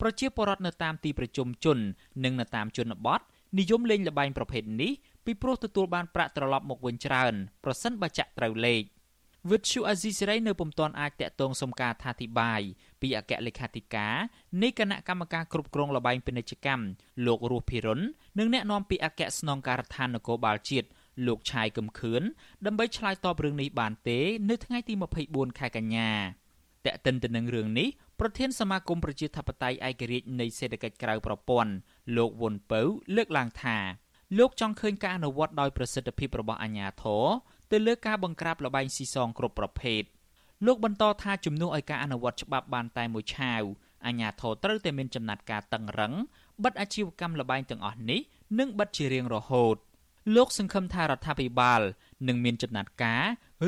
ប្រជាពលរដ្ឋនៅតាមទីប្រជុំជននិងនៅតាមជនបទនិយមលេងល្បែងប្រភេទនេះពីព្រោះទទួលបានប្រាក់ត្រឡប់មកវិញច្រើនប្រសិនបើចាក់ត្រូវលេខវិទ្យុអាស៊ីសេរីនៅពុំទាន់អាចតាក់ទងសុំការថាធិប្បាយពីអគ្គលេខាធិការនៃគណៈកម្មការគ្រប់គ្រងលបែងពាណិជ្ជកម្មលោករស់ភិរុននិងអ្នកនាំពាក្យអគ្គស្នងការដ្ឋាននគរបាលជាតិលោកឆាយកឹមខឿនដើម្បីឆ្លើយតបរឿងនេះបានទេ នៅថ្ងៃទី24ខែកញ្ញាតែកតិនទៅនឹងរឿងនេះ ប្រធានសមាគមប្រជាធិបតេយ្យឯករាជ្យនៃសេដ្ឋកិច្ចក្រៅប្រព័ន្ធលោកវុនពៅលើកឡើងថាលោកចង់ឃើញការអនុវត្តដោយប្រសិទ្ធភាពរបស់អាជ្ញាធរទៅលើការបង្ក្រាបលបែងស៊ីសងគ្រប់ប្រភេទលោកបន្តថាជំនួសឲ្យការអនុវត្តច្បាប់បានតែមួយឆាវអាជ្ញាធរត្រូវតែមានចំណាត់ការតឹងរឹងបិទអាជីវកម្មលបែងទាំងអស់នេះនិងបិទជារៀងរហូតលោកសង្ឃឹមថារដ្ឋាភិបាលនឹងមានចំណាត់ការ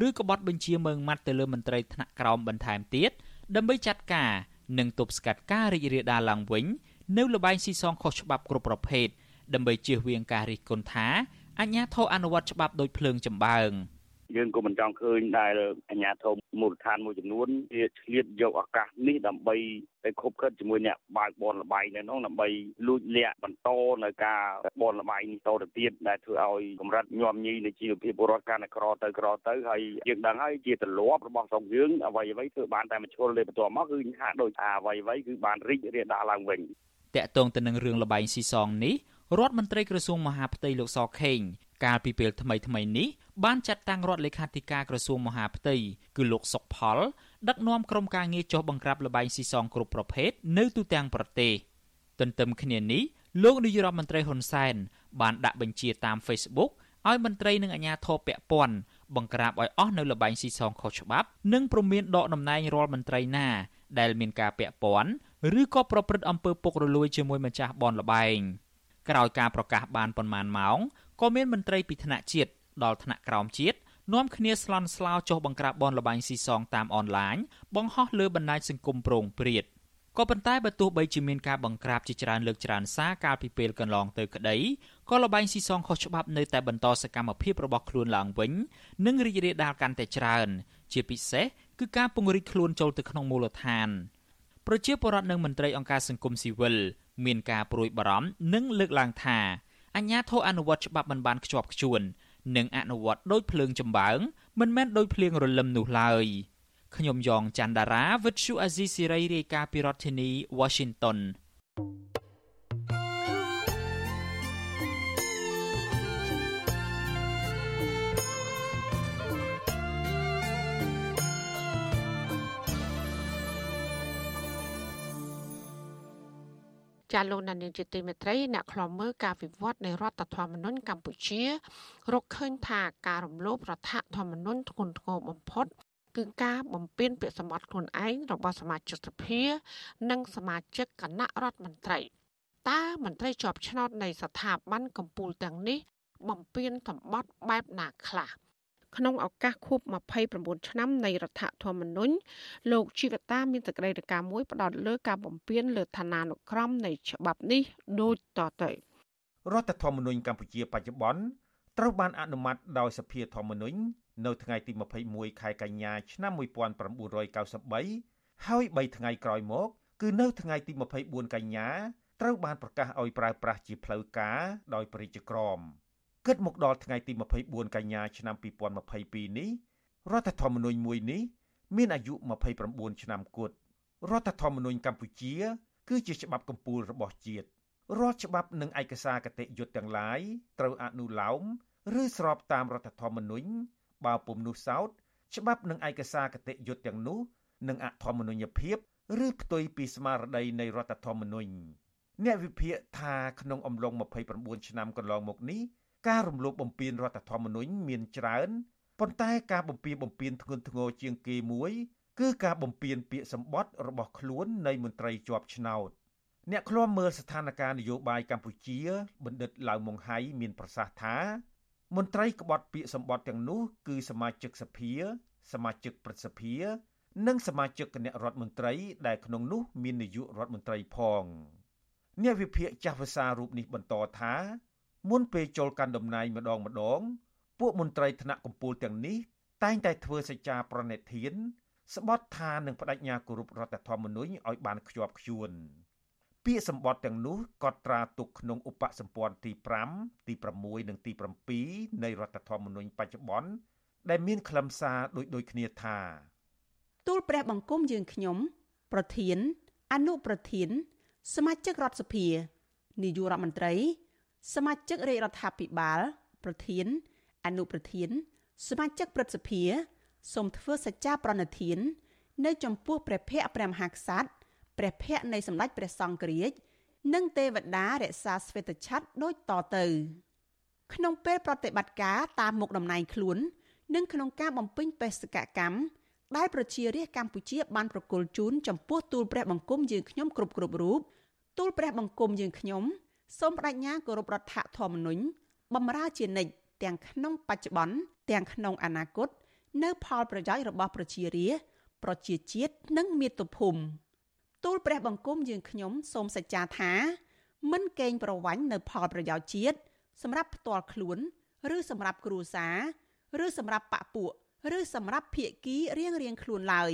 ឬក៏បទបញ្ជាមើងម៉ាត់ទៅលើមន្ត្រីថ្នាក់ក្រោមបន្ថែមទៀត ដើម្បីចាត់ការនិងទប់ស្កាត់ការរីករាលដាលឡើងវិញនៅលបែងស៊ីសងខុសច្បាប់គ្រប់ប្រភេទដើម្បីជៀសវាងការរិះគន់ថាអញ្ញាធិអនុវត្តច្បាប់ដោយភ្លើងចម្បើង។ យើងក៏មិនចង់ឃើញដែលអាជ្ញាធរមូលដ្ឋានមួយចំនួនវាឆ្លៀតយកឱកាសនេះដើម្បីទៅខົບខិតជាមួយអ្នកបើកបនលបែងនៅនោះដើម្បីលួចលាក់បន្តនៅការបនលបែងនេះតទៅទៀតដែលធ្វើឲ្យកម្រិតញោមញីនៃជីវភាពពលរដ្ឋកាន់តែក្រទៅក្រទៅហើយយើងដឹងហើយជាទម្លាប់របស់ស្រុកយើងអ្វីអ្វីធ្វើបានតែមួយឈុលលេបន្ទាប់មកគឺហាក់ដូចថាអ្វីអ្វីគឺបានរីករាលដាលឡើងវិញតកតងទៅនឹងរឿងលបែងស៊ីសងនេះរដ្ឋមន្ត្រីក្រសួងមហាផ្ទៃលោកសខេង កាលពីពេលថ្មីថ្មីនេះបានចាត់តាំងរដ្ឋលេខាធិការក្រសួងមហាផ្ទៃគឺលោកសុកផល ដឹកនាំក្រុមការងារចុះបង្ក្រាបលបែងស៊ីសងគ្រប់ប្រភេទនៅទូទាំងប្រទេសទន្ទឹមគ្នានេះលោកនាយរដ្ឋមន្ត្រីហ៊ុនសែនបានដាក់បញ្ជាតាម Facebook ឲ្យមន្ត្រីនិងអាជ្ញាធរពាក់ព័ន្ធបង្ក្រាបឲ្យអស់នៅលបែងស៊ីសងខុសច្បាប់ និងព្រមានដកតំណែងរាល់មន្ត្រីណា ដែលមានការពាក់ព័ន្ធឬក៏ប្រព្រឹត្តអំពើពុករលួយជាមួយម្ចាស់បនលបែងក្រោយការប្រកាសបានប៉ុន្មានម៉ោង ក៏មានមន្ត្រីពីថ្នាក់ជាតិដល់ថ្នាក់ក្រោមជាតិនាំគ្នាស្លន់ស្លោចុះបង្ក្រាបបនលបែងស៊ីសងតាមអនឡាញបង្ហោះលើបណ្ដាញសង្គមប្រងព្រាតក៏ប៉ុន្តែបើទោះបីជាមានការបង្ក្រាបជាច្រើនលើកច្រើនសារកាលពីពេលកន្លងទៅក្តីក៏លបែងស៊ីសងខុសច្បាប់នៅតែបន្តសកម្មភាពរបស់ខ្លួនឡើងវិញនិងរីករាលដាលកាន់តែច្រើន ជាពិសេសគឺការពង្រីកខ្លួនចូលទៅក្នុងមូលដ្ឋានប្រជាពលរដ្ឋនិងមន្ត្រីអង្គការសង្គមស៊ីវិលមានការព្រួយបារម្ភនិងលើកឡើងថា អញ្ញាធិអនុវត្តច្បាប់មិនបានខ្ជាប់ខ្ជួននិងអនុវត្តដោយភ្លើងចម្បាំងមិនមែនដោយភ្លៀងរលឹមនោះឡើយខ្ញុំយ៉ងច័ន្ទដារាវិទ្យុអាស៊ីសេរីរាយការណ៍ពីរដ្ឋធានី Washington ចាលោកណានីជាទីមេត្រីអ្នកខ្លំមើលការវិវត្តនៃរដ្ឋធម្មនុញ្ញកម្ពុជារកឃើញថាការរំលោភរដ្ឋធម្មនុញ្ញធ្ងន់ធ្ងរបំផុតគឺការបំពេញពាក្យសម្បត្តិខ្លួនឯងរបស់សមាជិកសភា និងសមាជិកគណៈរដ្ឋមន្ត្រីតើមន្ត្រីជាប់ឆ្នោតនៃស្ថាប័នកម្ពុជាទាំងនេះ បំពេញសម្បត្តិបែបណាខ្លះ ក្នុងឱកាសខួប29ឆ្នាំនៃរដ្ឋធម្មនុញ្ញលោកជីវតាមានសេចក្តីរាយការណ៍មួយផ្ដោតលើការបំពេញលើឋានានុក្រមនៃច្បាប់នេះដូចតទៅរដ្ឋធម្មនុញ្ញកម្ពុជាបច្ចុប្បន្នត្រូវបានអនុម័តដោយសភាធម្មនុញ្ញនៅថ្ងៃទី21ខែកញ្ញាឆ្នាំ1993ហើយ3ថ្ងៃក្រោយមក គឺនៅថ្ងៃទី24កញ្ញាត្រូវបានប្រកាសឲ្យប្រើប្រាស់ជាផ្លូវការដោយប្រជាក្រម គិតមកដល់ថ្ងៃទី24កញ្ញាឆ្នាំ2022នេះរដ្ឋធម្មនុញ្ញមួយនេះមានអាយុ29ឆ្នាំគត់រដ្ឋធម្មនុញ្ញកម្ពុជា គឺជាច្បាប់កម្ពុជារបស់ជាតិរាល់ច្បាប់និងឯកសារគតិយុត្តទាំងឡាយត្រូវអនុលោមឬស្របតាមរដ្ឋធម្មនុញ្ញបើពុំនោះសោតច្បាប់និងឯកសារគតិយុត្តទាំងនោះនឹងអធម្មនុញ្ញភាពឬផ្ទុយពីស្មារតីនៃរដ្ឋធម្មនុញ្ញអ្នកវិភាគថាក្នុងអំឡុង29ឆ្នាំកន្លងមកនេះ ការរំលោភបំពានរដ្ឋធម្មនុញ្ញមានច្រើនប៉ុន្តែការបំពានបំពានធ្ងន់ធ្ងរជាងគេមួយ គឺការបំពានពាក្យសម្បត្តិរបស់ខ្លួននៃមន្ត្រីជាប់ឆ្នោតអ្នកឃ្លាំមើលស្ថានភាពនយោបាយកម្ពុជា បណ្ឌិតឡៅម៉ុងហៃមានប្រសាសន៍ថា មន្ត្រីក្បត់ពាក្យសម្បត្តិទាំងនោះ គឺសមាជិកសភា សមាជិកព្រឹទ្ធសភានិងសមាជិកគណៈរដ្ឋមន្ត្រីដែលក្នុងនោះ មាននាយករដ្ឋមន្ត្រីផងអ្នកវិភាគចាស់ភាសារូបនេះបន្តថា មុនពេលចូលកាន់តំណែងម្ដងម្ដង ពួកមន្ត្រីថ្នាក់កម្ពូលទាំងនេះតែងតែធ្វើសច្ចាប្រណិធាន ស្បត់ថានឹងបដិញ្ញាគោរពរដ្ឋធម្មនុញ្ញឲ្យបានខ្ជាប់ខ្ជួនពាក្យសម្បត្តិទាំងនោះក៏ត្រាទុកក្នុងឧបសម្ព័ន្ធទី5ទី6និងទី7នៃរដ្ឋធម្មនុញ្ញបច្ចុប្បន្នដែលមានខ្លឹមសារដូចដូចគ្នាថាទូលព្រះបង្គំយើងខ្ញុំ ប្រធាន អនុប្រធាន សមាជិករដ្ឋសភានាយករដ្ឋមន្ត្រី សមាជិករាជរដ្ឋាភិបាល ប្រធាន អនុប្រធាន សមាជិកព្រឹទ្ធសភាសូមធ្វើសច្ចាប្រណិធាន នៅចំពោះព្រះភ័ក្ត្រព្រះមហាក្សត្រព្រះភ័ក្ត្រនៃសម្ដេចព្រះសង្ឃរាជនិងទេវតារក្សាស្វេតឆ័ត្រដូចតទៅក្នុងពេលប្រតិបត្តិការតាមមុខតំណែងខ្លួន និងក្នុងការបំពេញបេសកកម្មដែលប្រជារាស្ត្រកម្ពុជាបានប្រគល់ជូនចំពោះទូលព្រះបង្គំយើងខ្ញុំគ្រប់គ្រប់រូបទូលព្រះបង្គំយើងខ្ញុំ សូមបដិញ្ញាគោរពរដ្ឋធម្មនុញ្ញបំរើជានិច្ចទាំងក្នុងបច្ចុប្បន្នទាំងក្នុងអនាគតនៅផលប្រយោជន៍របស់ប្រជារាស្ត្រប្រជាជាតិនិងមាតុភូមិទូលព្រះបង្គំយើងខ្ញុំសូមសច្ចាថាមិនកេងប្រវ័ញ្ចនៅផលប្រយោជន៍ជាតិសម្រាប់ផ្ទាល់ខ្លួន ឬសម្រាប់គ្រួសារឬសម្រាប់បពពួកឬសម្រាប់ភៀកគីរៀងរៀងខ្លួនឡើយ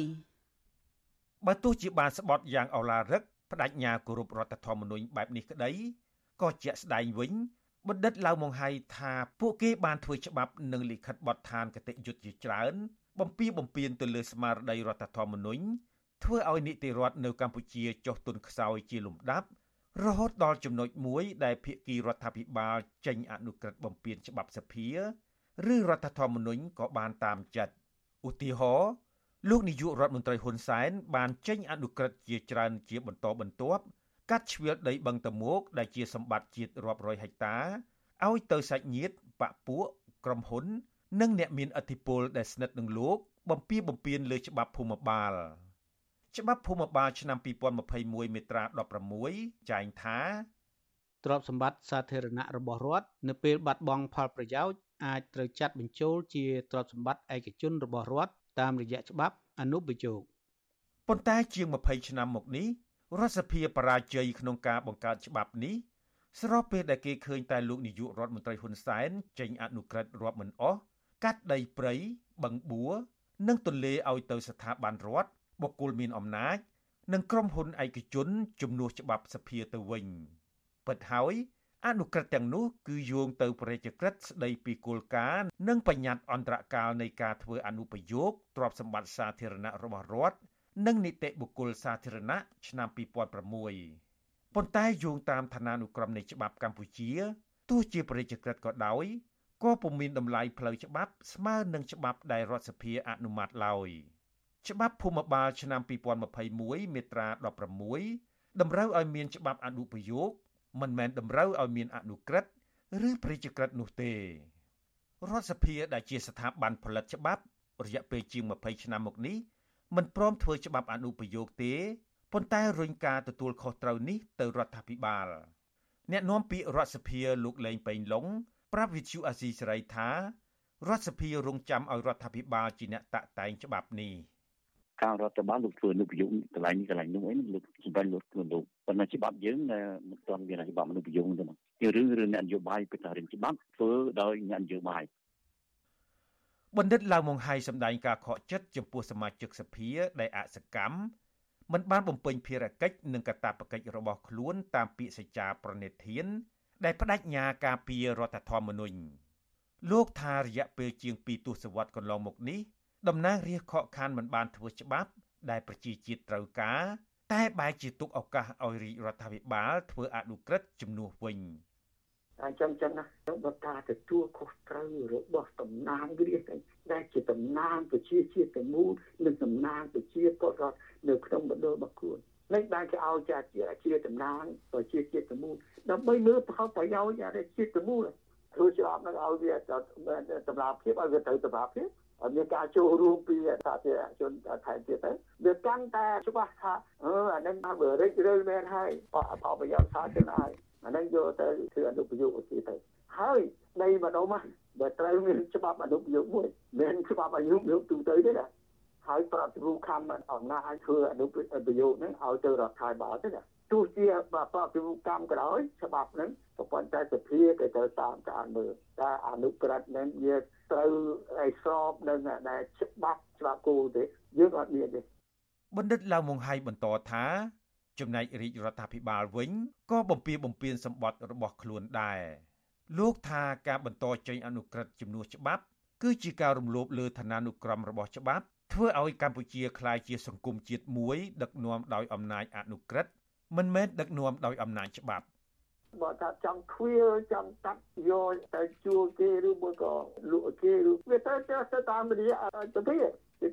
បើទោះជាបានស្បត់យ៉ាងអឡារឹកបដិញ្ញាគោរពរដ្ឋធម្មនុញ្ញបែបនេះក្តី ក៏ជាក់ស្ដែងវិញបណ្ឌិតឡៅម៉ុងហៃថាពួកគេបានធ្វើច្បាប់និងលិខិតបទដ្ឋានគតិយុត្តជាច្រើន បំពីបំពេញទៅលើស្មារតីរដ្ឋធម្មនុញ្ញធ្វើឲ្យនីតិរដ្ឋនៅកម្ពុជាចុះទុនខ្សោយជាលំដាប់រហូតដល់ចំណុចមួយដែលភាគីរដ្ឋាភិបាលចេញអនុក្រឹត្យបំពេញច្បាប់សភាឬរដ្ឋធម្មនុញ្ញក៏បានតាមចិត្តឧទាហរណ៍លោកនាយករដ្ឋមន្ត្រីហ៊ុនសែនបានចេញអនុក្រឹត្យជាច្រើនជាបន្តបន្ទាប់ កាត់ជ្រឿលដីបឹងតមោកដែលជាសម្បត្តិជាតិរាប់រយហិកតាឲ្យទៅសាច់ញាតិបពពួកក្រុមហ៊ុន និងអ្នកមានឥទ្ធិពលដែលស្និទ្ធនឹងលោក បំពីបំពេញលើច្បាប់ភូមិបាលច្បាប់ភូមិបាលឆ្នាំ2021មាត្រា16ចែងថាទ្រព្យសម្បត្តិសាធារណៈរបស់រដ្ឋនៅពេលបាត់បង់ផលប្រយោជន៍អាចត្រូវចាត់បញ្ចូលជាទ្រព្យសម្បត្តិឯកជនរបស់រដ្ឋតាមរយៈច្បាប់អនុប្រយោគប៉ុន្តែជាង20ឆ្នាំមកនេះ រដ្ឋសភាបរាជ័យក្នុងការបង្កើតច្បាប់នេះស្របពេលដែលគេឃើញតែលោកនាយករដ្ឋមន្ត្រីហ៊ុនសែនចេញអនុក្រឹត្យរាប់មិនអស់កាត់ដីព្រៃបឹងបួរនិងទន្លេឲ្យទៅស្ថាប័នរដ្ឋបុគ្គលមានអំណាច និងក្រុមហ៊ុនឯកជនជំនួសច្បាប់សភាទៅវិញពិតហើយអនុក្រឹត្យទាំងនោះគឺយោងទៅប្រជាក្រិតស្ដីពីគោលការណ៍និងបញ្ញត្តិអន្តរកាលនៃការធ្វើអនុប្រយោគទ្រព្យសម្បត្តិសាធារណៈរបស់រដ្ឋ និងនីតិបុគ្គលសាធារណៈឆ្នាំ2006ប៉ុន្តែយោងតាមឋានានុក្រមនៃច្បាប់កម្ពុជាទោះជាប្រជាក្រិតក៏ដោយក៏ពុំមានតម្លៃផ្លូវច្បាប់ស្មើនឹងច្បាប់ដែលរដ្ឋសភាអនុម័តឡើយច្បាប់ភូមិបាលឆ្នាំ2021មាត្រា16តម្រូវឲ្យមានច្បាប់អនុប្រយោគមិនមែនតម្រូវឲ្យមានអនុក្រឹត្យឬប្រជាក្រិតនោះទេរដ្ឋសភាដែលជាស្ថាប័នផលិតច្បាប់រយៈពេលជាង20ឆ្នាំមកនេះ មិនព្រមធ្វើច្បាប់អនុប្រយោគទេប៉ុន្តែរុញការទទួលខុសត្រូវនេះទៅរដ្ឋាភិបាលអ្នកនាំពាក្យរដ្ឋសភាលោកលេងប៉េងឡុងប្រាប់វិទ្យុអាស៊ីសេរីថារដ្ឋសភារងចាំឲ្យរដ្ឋាភិបាលជាអ្នកតាក់តែងច្បាប់នេះការរដ្ឋបាលលោកធ្វើនុប្រយោគកន្លែងកន្លែងនោះអីលោកសម្រាប់លោកខ្លួនលោកប៉ុន្តែច្បាប់យើងមិនទាន់មានច្បាប់មនុស្សប្រយោគទេមកជារឿងរឿងអ្នកនយោបាយពីតារៀនច្បាប់ធ្វើដោយអ្នកនយោបាយ បណ្ឌិតឡាវម៉ុងហៃសម្ដែងការខកចិត្តចំពោះសមាជិកសភាដែលអសកម្មមិនបានបំពេញភារកិច្ចនិងកាតព្វកិច្ចរបស់ខ្លួនតាមពាក្យសច្ចាប្រណិធាន ដែលបដិញ្ញាការពាររដ្ឋធម្មនុញ្ញលោកថារយៈពេលជាង2ទសវត្សរ៍កន្លងមកនេះតំណាងរាស្ត្រខកខានមិនបានធ្វើច្បាប់ដែលប្រជាជាតិត្រូវការ តែបែរជាទុកឱកាសឲ្យរាជរដ្ឋាភិបាលធ្វើអនុក្រឹត្យជំនួសវិញ អញ្ចឹងចឹងណាបើការទទួលខុសត្រូវរបស់តំណាងរាស្ត្រដែលជាតំណាងប្រជាជាតិទាំងមូលនិងតំណាងប្រជាពលរដ្ឋនៅក្នុងមណ្ឌលរបស់ខ្លួននេះបានគេឲ្យជាជាតំណាងប្រជាជាតិទាំងមូលដើម្បីលើផលប្រយោជន៍អាជាតិទាំងមូលធ្វើច្រប់នឹងឲ្យវាតម្លាភាពឲ្យវាទៅតម្លាភាពមានការចូលរួមពីសាធារណជនថែមទៀតទៅវាកាន់តែច្បាស់ថាអឺអានឹងបានវារិចរើមែនហើយអបអបប្រយោជន៍សាធារណៈហើយ អានឹងយកទៅធ្វើអនុប្រយោគឧទាទៅហើយនៃម្ដុំហ្នឹងបើត្រូវមានច្បាប់អនុប្រយោគមួយមិនច្បាប់អនុប្រយោគទូទៅទេណាហើយប្រតិរូបខំអំណាចធ្វើអនុប្រយោគហ្នឹងឲ្យទៅរដ្ឋាភិបាលទេណាទោះជាប្រតិរូបកម្មក៏ដោយច្បាប់ហ្នឹងក៏ប៉ុន្តែសភាគេត្រូវតាមការមើលតែអនុក្រឹត្យហ្នឹងវាត្រូវឲ្យស្របនឹងដែលច្បាប់ច្បាប់គោលទេយើងអត់មានទេបណ្ឌិតឡាវម៉ុងហៃបន្តថា ចំណែករាជរដ្ឋាភិបាលវិញក៏បំពៀបំពៀនសម្បត្តិរបស់ខ្លួនដែរលោកថាការបន្តចេញអនុក្រឹត្យជំនួសច្បាប់ គឺជាការរំលោភលើឋានានុក្រមរបស់ច្បាប់ធ្វើឲ្យកម្ពុជាក្លាយជាសង្គមជាតិមួយ ដឹកនាំដោយអំណាចអនុក្រឹត្យមិនមែនដឹកនាំដោយអំណាចច្បាប់បើថាចង់ខ្វៀលចង់កាត់យកទៅជួលគេឬមួយក៏លក់គេឬវាទៅទៅតាមរយៈទៅពី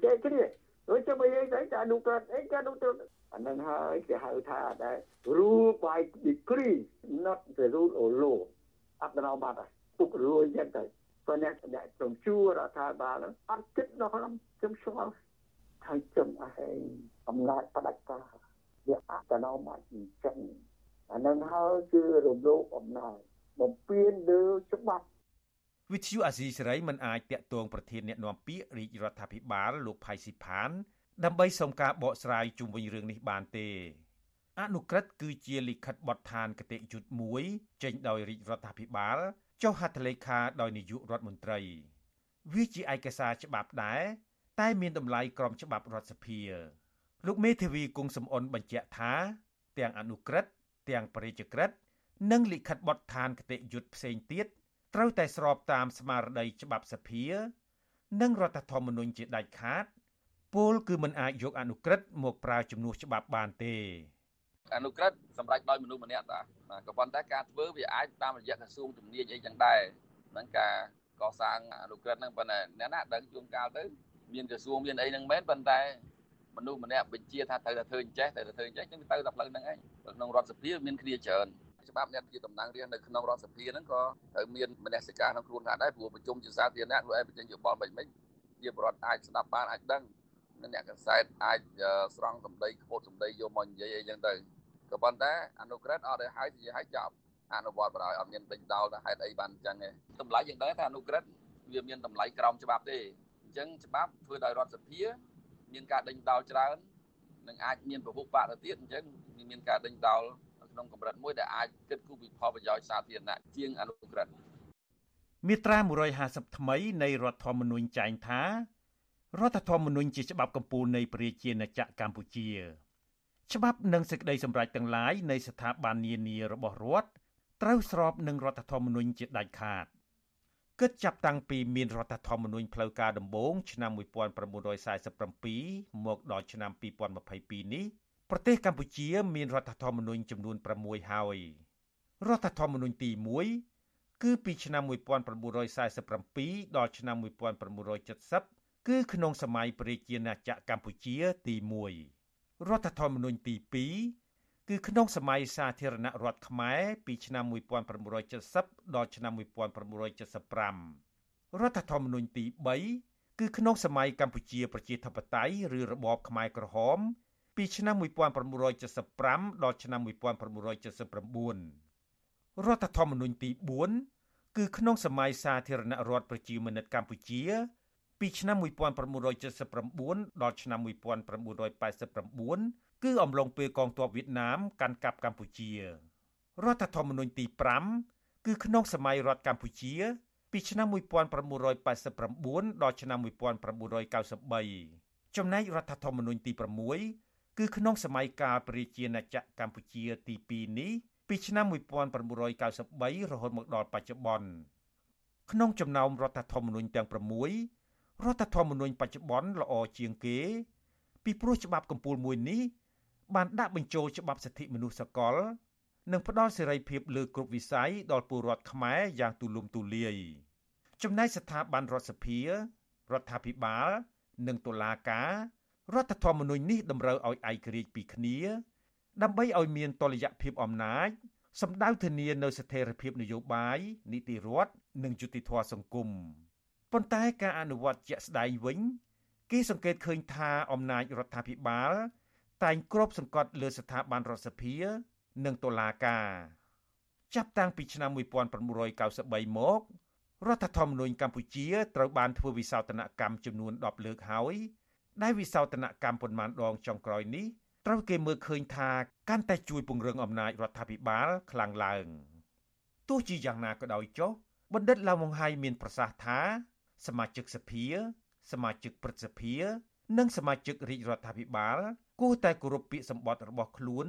គេគ្នាដូចជាបើយើងទៅតែអនុក្រឹត្យអីក៏អនុក្រឹត្យ អានឹងហើយគេហៅថាដែរ rule by decree not the rule of law អត្តនោម័តពុករួយយ៉ាងទៅព្រោះអ្នកអ្នកត្រង់ជួរដ្ឋាភិបាលអត់គិតដល់ខ្ញុំខ្ញុំឆ្ងល់ហើយខ្ញុំអហេអំណាចផ្ដាច់ការវាអត្តនោម័តអញ្ចឹងអានឹងហើយគឺរំលោភអំណាចបំពេញលើច្បាប់វិទ្យុអាស៊ីសេរីមិនអាចតាក់ទងប្រធានអ្នកនាំពាក្យរាជរដ្ឋាភិបាលលោកផៃស៊ីផាន ដើម្បីសុំការបកស្រាយជុំវិញរឿងនេះបានទេ អនុក្រឹត្យគឺជាលិខិតបទដ្ឋានគតិយុត្តមួយចេញដោយរាជរដ្ឋាភិបាលចុះហត្ថលេខាដោយនាយករដ្ឋមន្ត្រី វាជាឯកសារច្បាប់ដែរតែមានតម្លៃក្រមច្បាប់រដ្ឋសភាលោកមេធាវីគង់សំអនបញ្ជាក់ថា ទាំងអនុក្រឹត្យទាំងបរិយាក្រិតនិងលិខិតបទដ្ឋានគតិយុត្តផ្សេងទៀតត្រូវតែស្របតាមស្មារតីច្បាប់សភា និងរដ្ឋធម្មនុញ្ញជាដាច់ខាត ពលគឺមិនអាចយកអនុក្រឹត្យមកប្រើជំនួសច្បាប់បានទេអនុក្រឹត្យសម្រាប់ដោយមនុស្សម្នាក់តាក៏ប៉ុន្តែការធ្វើវាអាចតាមរយៈក្រសួងជំនាញអីចឹងដែរហ្នឹងការកសាងអនុក្រឹត្យហ្នឹងប៉ុន្តែអ្នកណាដឹងជួនកាលទៅមានក្រសួងមានអីហ្នឹងមែនប៉ុន្តែមនុស្សម្នាក់បញ្ជាថាត្រូវតែធ្វើអញ្ចេះត្រូវតែធ្វើអញ្ចេះចឹងទៅតែផ្លូវហ្នឹងឯងក្នុងរដ្ឋសភាមានគ្នាច្រើនច្បាប់អ្នកជាតំណាងរាស្ត្រនៅក្នុងរដ្ឋសភាហ្នឹងក៏ត្រូវមានមនសិការក្នុងខ្លួនថាដែរព្រោះប្រជុំជាសាធារណៈខ្លួនឯងបញ្ចេញយោបល់មិនមិនជាបរដ្ឋអាចស្ដាប់បានអាចដឹង អ្នកកសែតអាចស្រង់សម្ដីខ្ពុតសម្ដីយកមកនិយាយអីចឹងទៅក៏ប៉ុន្តែអនុក្រឹត្យអត់ឲ្យហើយនិយាយឲ្យចប់អនុវត្តបណ្ដោយអត់មានដេញដោលថាហេតុអីបានអញ្ចឹងទេតម្លៃយ៉ាងដែរថាអនុក្រឹត្យវាមានតម្លៃក្រោមច្បាប់ទេអញ្ចឹងច្បាប់ធ្វើដោយរដ្ឋសភាមានការដេញដោលច្រើននឹងអាចមានពហុបកទៅទៀតអញ្ចឹងមានការដេញដោលក្នុងកម្រិតមួយដែលអាចគិតគូរពីផលប្រយោជន៍សាធារណៈជាងអនុក្រឹត្យមាត្រា150ថ្មីនៃរដ្ឋធម្មនុញ្ញចែងថា រដ្ឋធម្មនុញ្ញជាច្បាប់កម្ពុជានៃប្រជាណាចក្រកម្ពុជា ច្បាប់និងសេចក្តីសម្រេចទាំងឡាយនៃស្ថាប័ននានារបស់រដ្ឋត្រូវស្របនឹងរដ្ឋធម្មនុញ្ញជាដាច់ខាតគិតចាប់តាំងពីមានរដ្ឋធម្មនុញ្ញផ្លូវការដំបូងឆ្នាំ1947មកដល់ឆ្នាំ2022នេះប្រទេសកម្ពុជាមានរដ្ឋធម្មនុញ្ញចំនួន6ហើយរដ្ឋធម្មនុញ្ញទី1គឺពីឆ្នាំ1947ដល់ឆ្នាំ1970 គឺក្នុងសម័យប្រជាណាចក្រកម្ពុជាទី1រដ្ឋធម្មនុញ្ញទីគឺក្នុងសម័យសាធារណរដ្ឋខ្មែរពីឆ្នាំ1970ដល់ឆ្នាំ1975រដ្ឋធម្មនុញ្ញទី3គឺក្នុងសម័យកម្ពុជាប្រជាធិបតេយ្យឬរបបខ្មែរក្រហមពីឆ្នាំ1975ដល់ឆ្នាំ1979រដ្ឋធម្មនុញ្ញទី4គឺក្នុងសម័យសាធារណរដ្ឋប្រជាមានិតកម្ពុជា ពីឆ្នាំ1979ដល់ឆ្នាំ1989គឺអំឡុងពេលកងទ័ពវៀតណាមកាន់កាប់កម្ពុជារដ្ឋធម្មនុញ្ញទី5គឺក្នុងសម័យរដ្ឋកម្ពុជា ពីឆ្នាំ1989ដល់ឆ្នាំ1993ចំណែករដ្ឋធម្មនុញ្ញទី6គឺក្នុងសម័យកាលព្រះជាណាចក្រកម្ពុជាទី2នេះពីឆ្នាំ1993រហូតមកដល់បច្ចុប្បន្នក្នុងចំណោមរដ្ឋធម្មនុញ្ញទាំង6 រដ្ឋធម្មនុញ្ញបច្ចុប្បន្នល្អជាងគេ ពីព្រោះច្បាប់កម្ពុជាមួយនេះបានដាក់បញ្ចូលច្បាប់សិទ្ធិមនុស្សសកល និងផ្ដល់សេរីភាពលើគ្រប់វិស័យដល់ពលរដ្ឋខ្មែរយ៉ាងទូលំទូលាយចំណែកស្ថាប័នរដ្ឋសភារដ្ឋាភិបាល និងតុលាការរដ្ឋធម្មនុញ្ញនេះតម្រូវឲ្យឯករាជ្យពីគ្នា ដើម្បីឲ្យមានតុល្យភាពអំណាចសម្ដៅធានានៅស្ថិរភាពនយោបាយនីតិរដ្ឋនិងយុតិធធម៌សង្គម ប៉ុន្តែការអនុវត្តជាក់ស្ដែងវិញគេសង្កេតឃើញថាអំណាចរដ្ឋាភិបាល តែងគ្របសង្កត់លើស្ថាប័នរដ្ឋសភា និងតុលាការ ចាប់តាំងពីឆ្នាំ1993មករដ្ឋធម្មនុញ្ញកម្ពុជាត្រូវបានធ្វើវិសោធនកម្មចំនួន10លើកហើយដែលវិសោធនកម្មប៉ុន្មានដងចុងក្រោយនេះត្រូវគេមើលឃើញថាកាន់តែជួយពង្រឹងអំណាចរដ្ឋាភិបាលខ្លាំងឡើងទោះជាយ៉ាងណាក៏ដោយចុះបណ្ឌិតឡាវម៉ុងហៃមានប្រសាសន៍ថា សមាជិកសភា សមាជិកព្រឹទ្ធសភា និងសមាជិករាជរដ្ឋាភិបាលគួរតែគោរពពាក្យសម្បត្តិរបស់ខ្លួន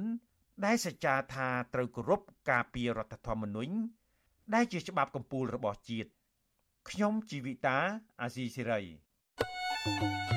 ដែលសច្ចាថាត្រូវគោរពការពាររដ្ឋធម្មនុញ្ញដែលជាច្បាប់កម្ពុជារបស់ជាតិខ្ញុំជីវិតាអាស៊ីសេរី thank you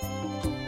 Thank you.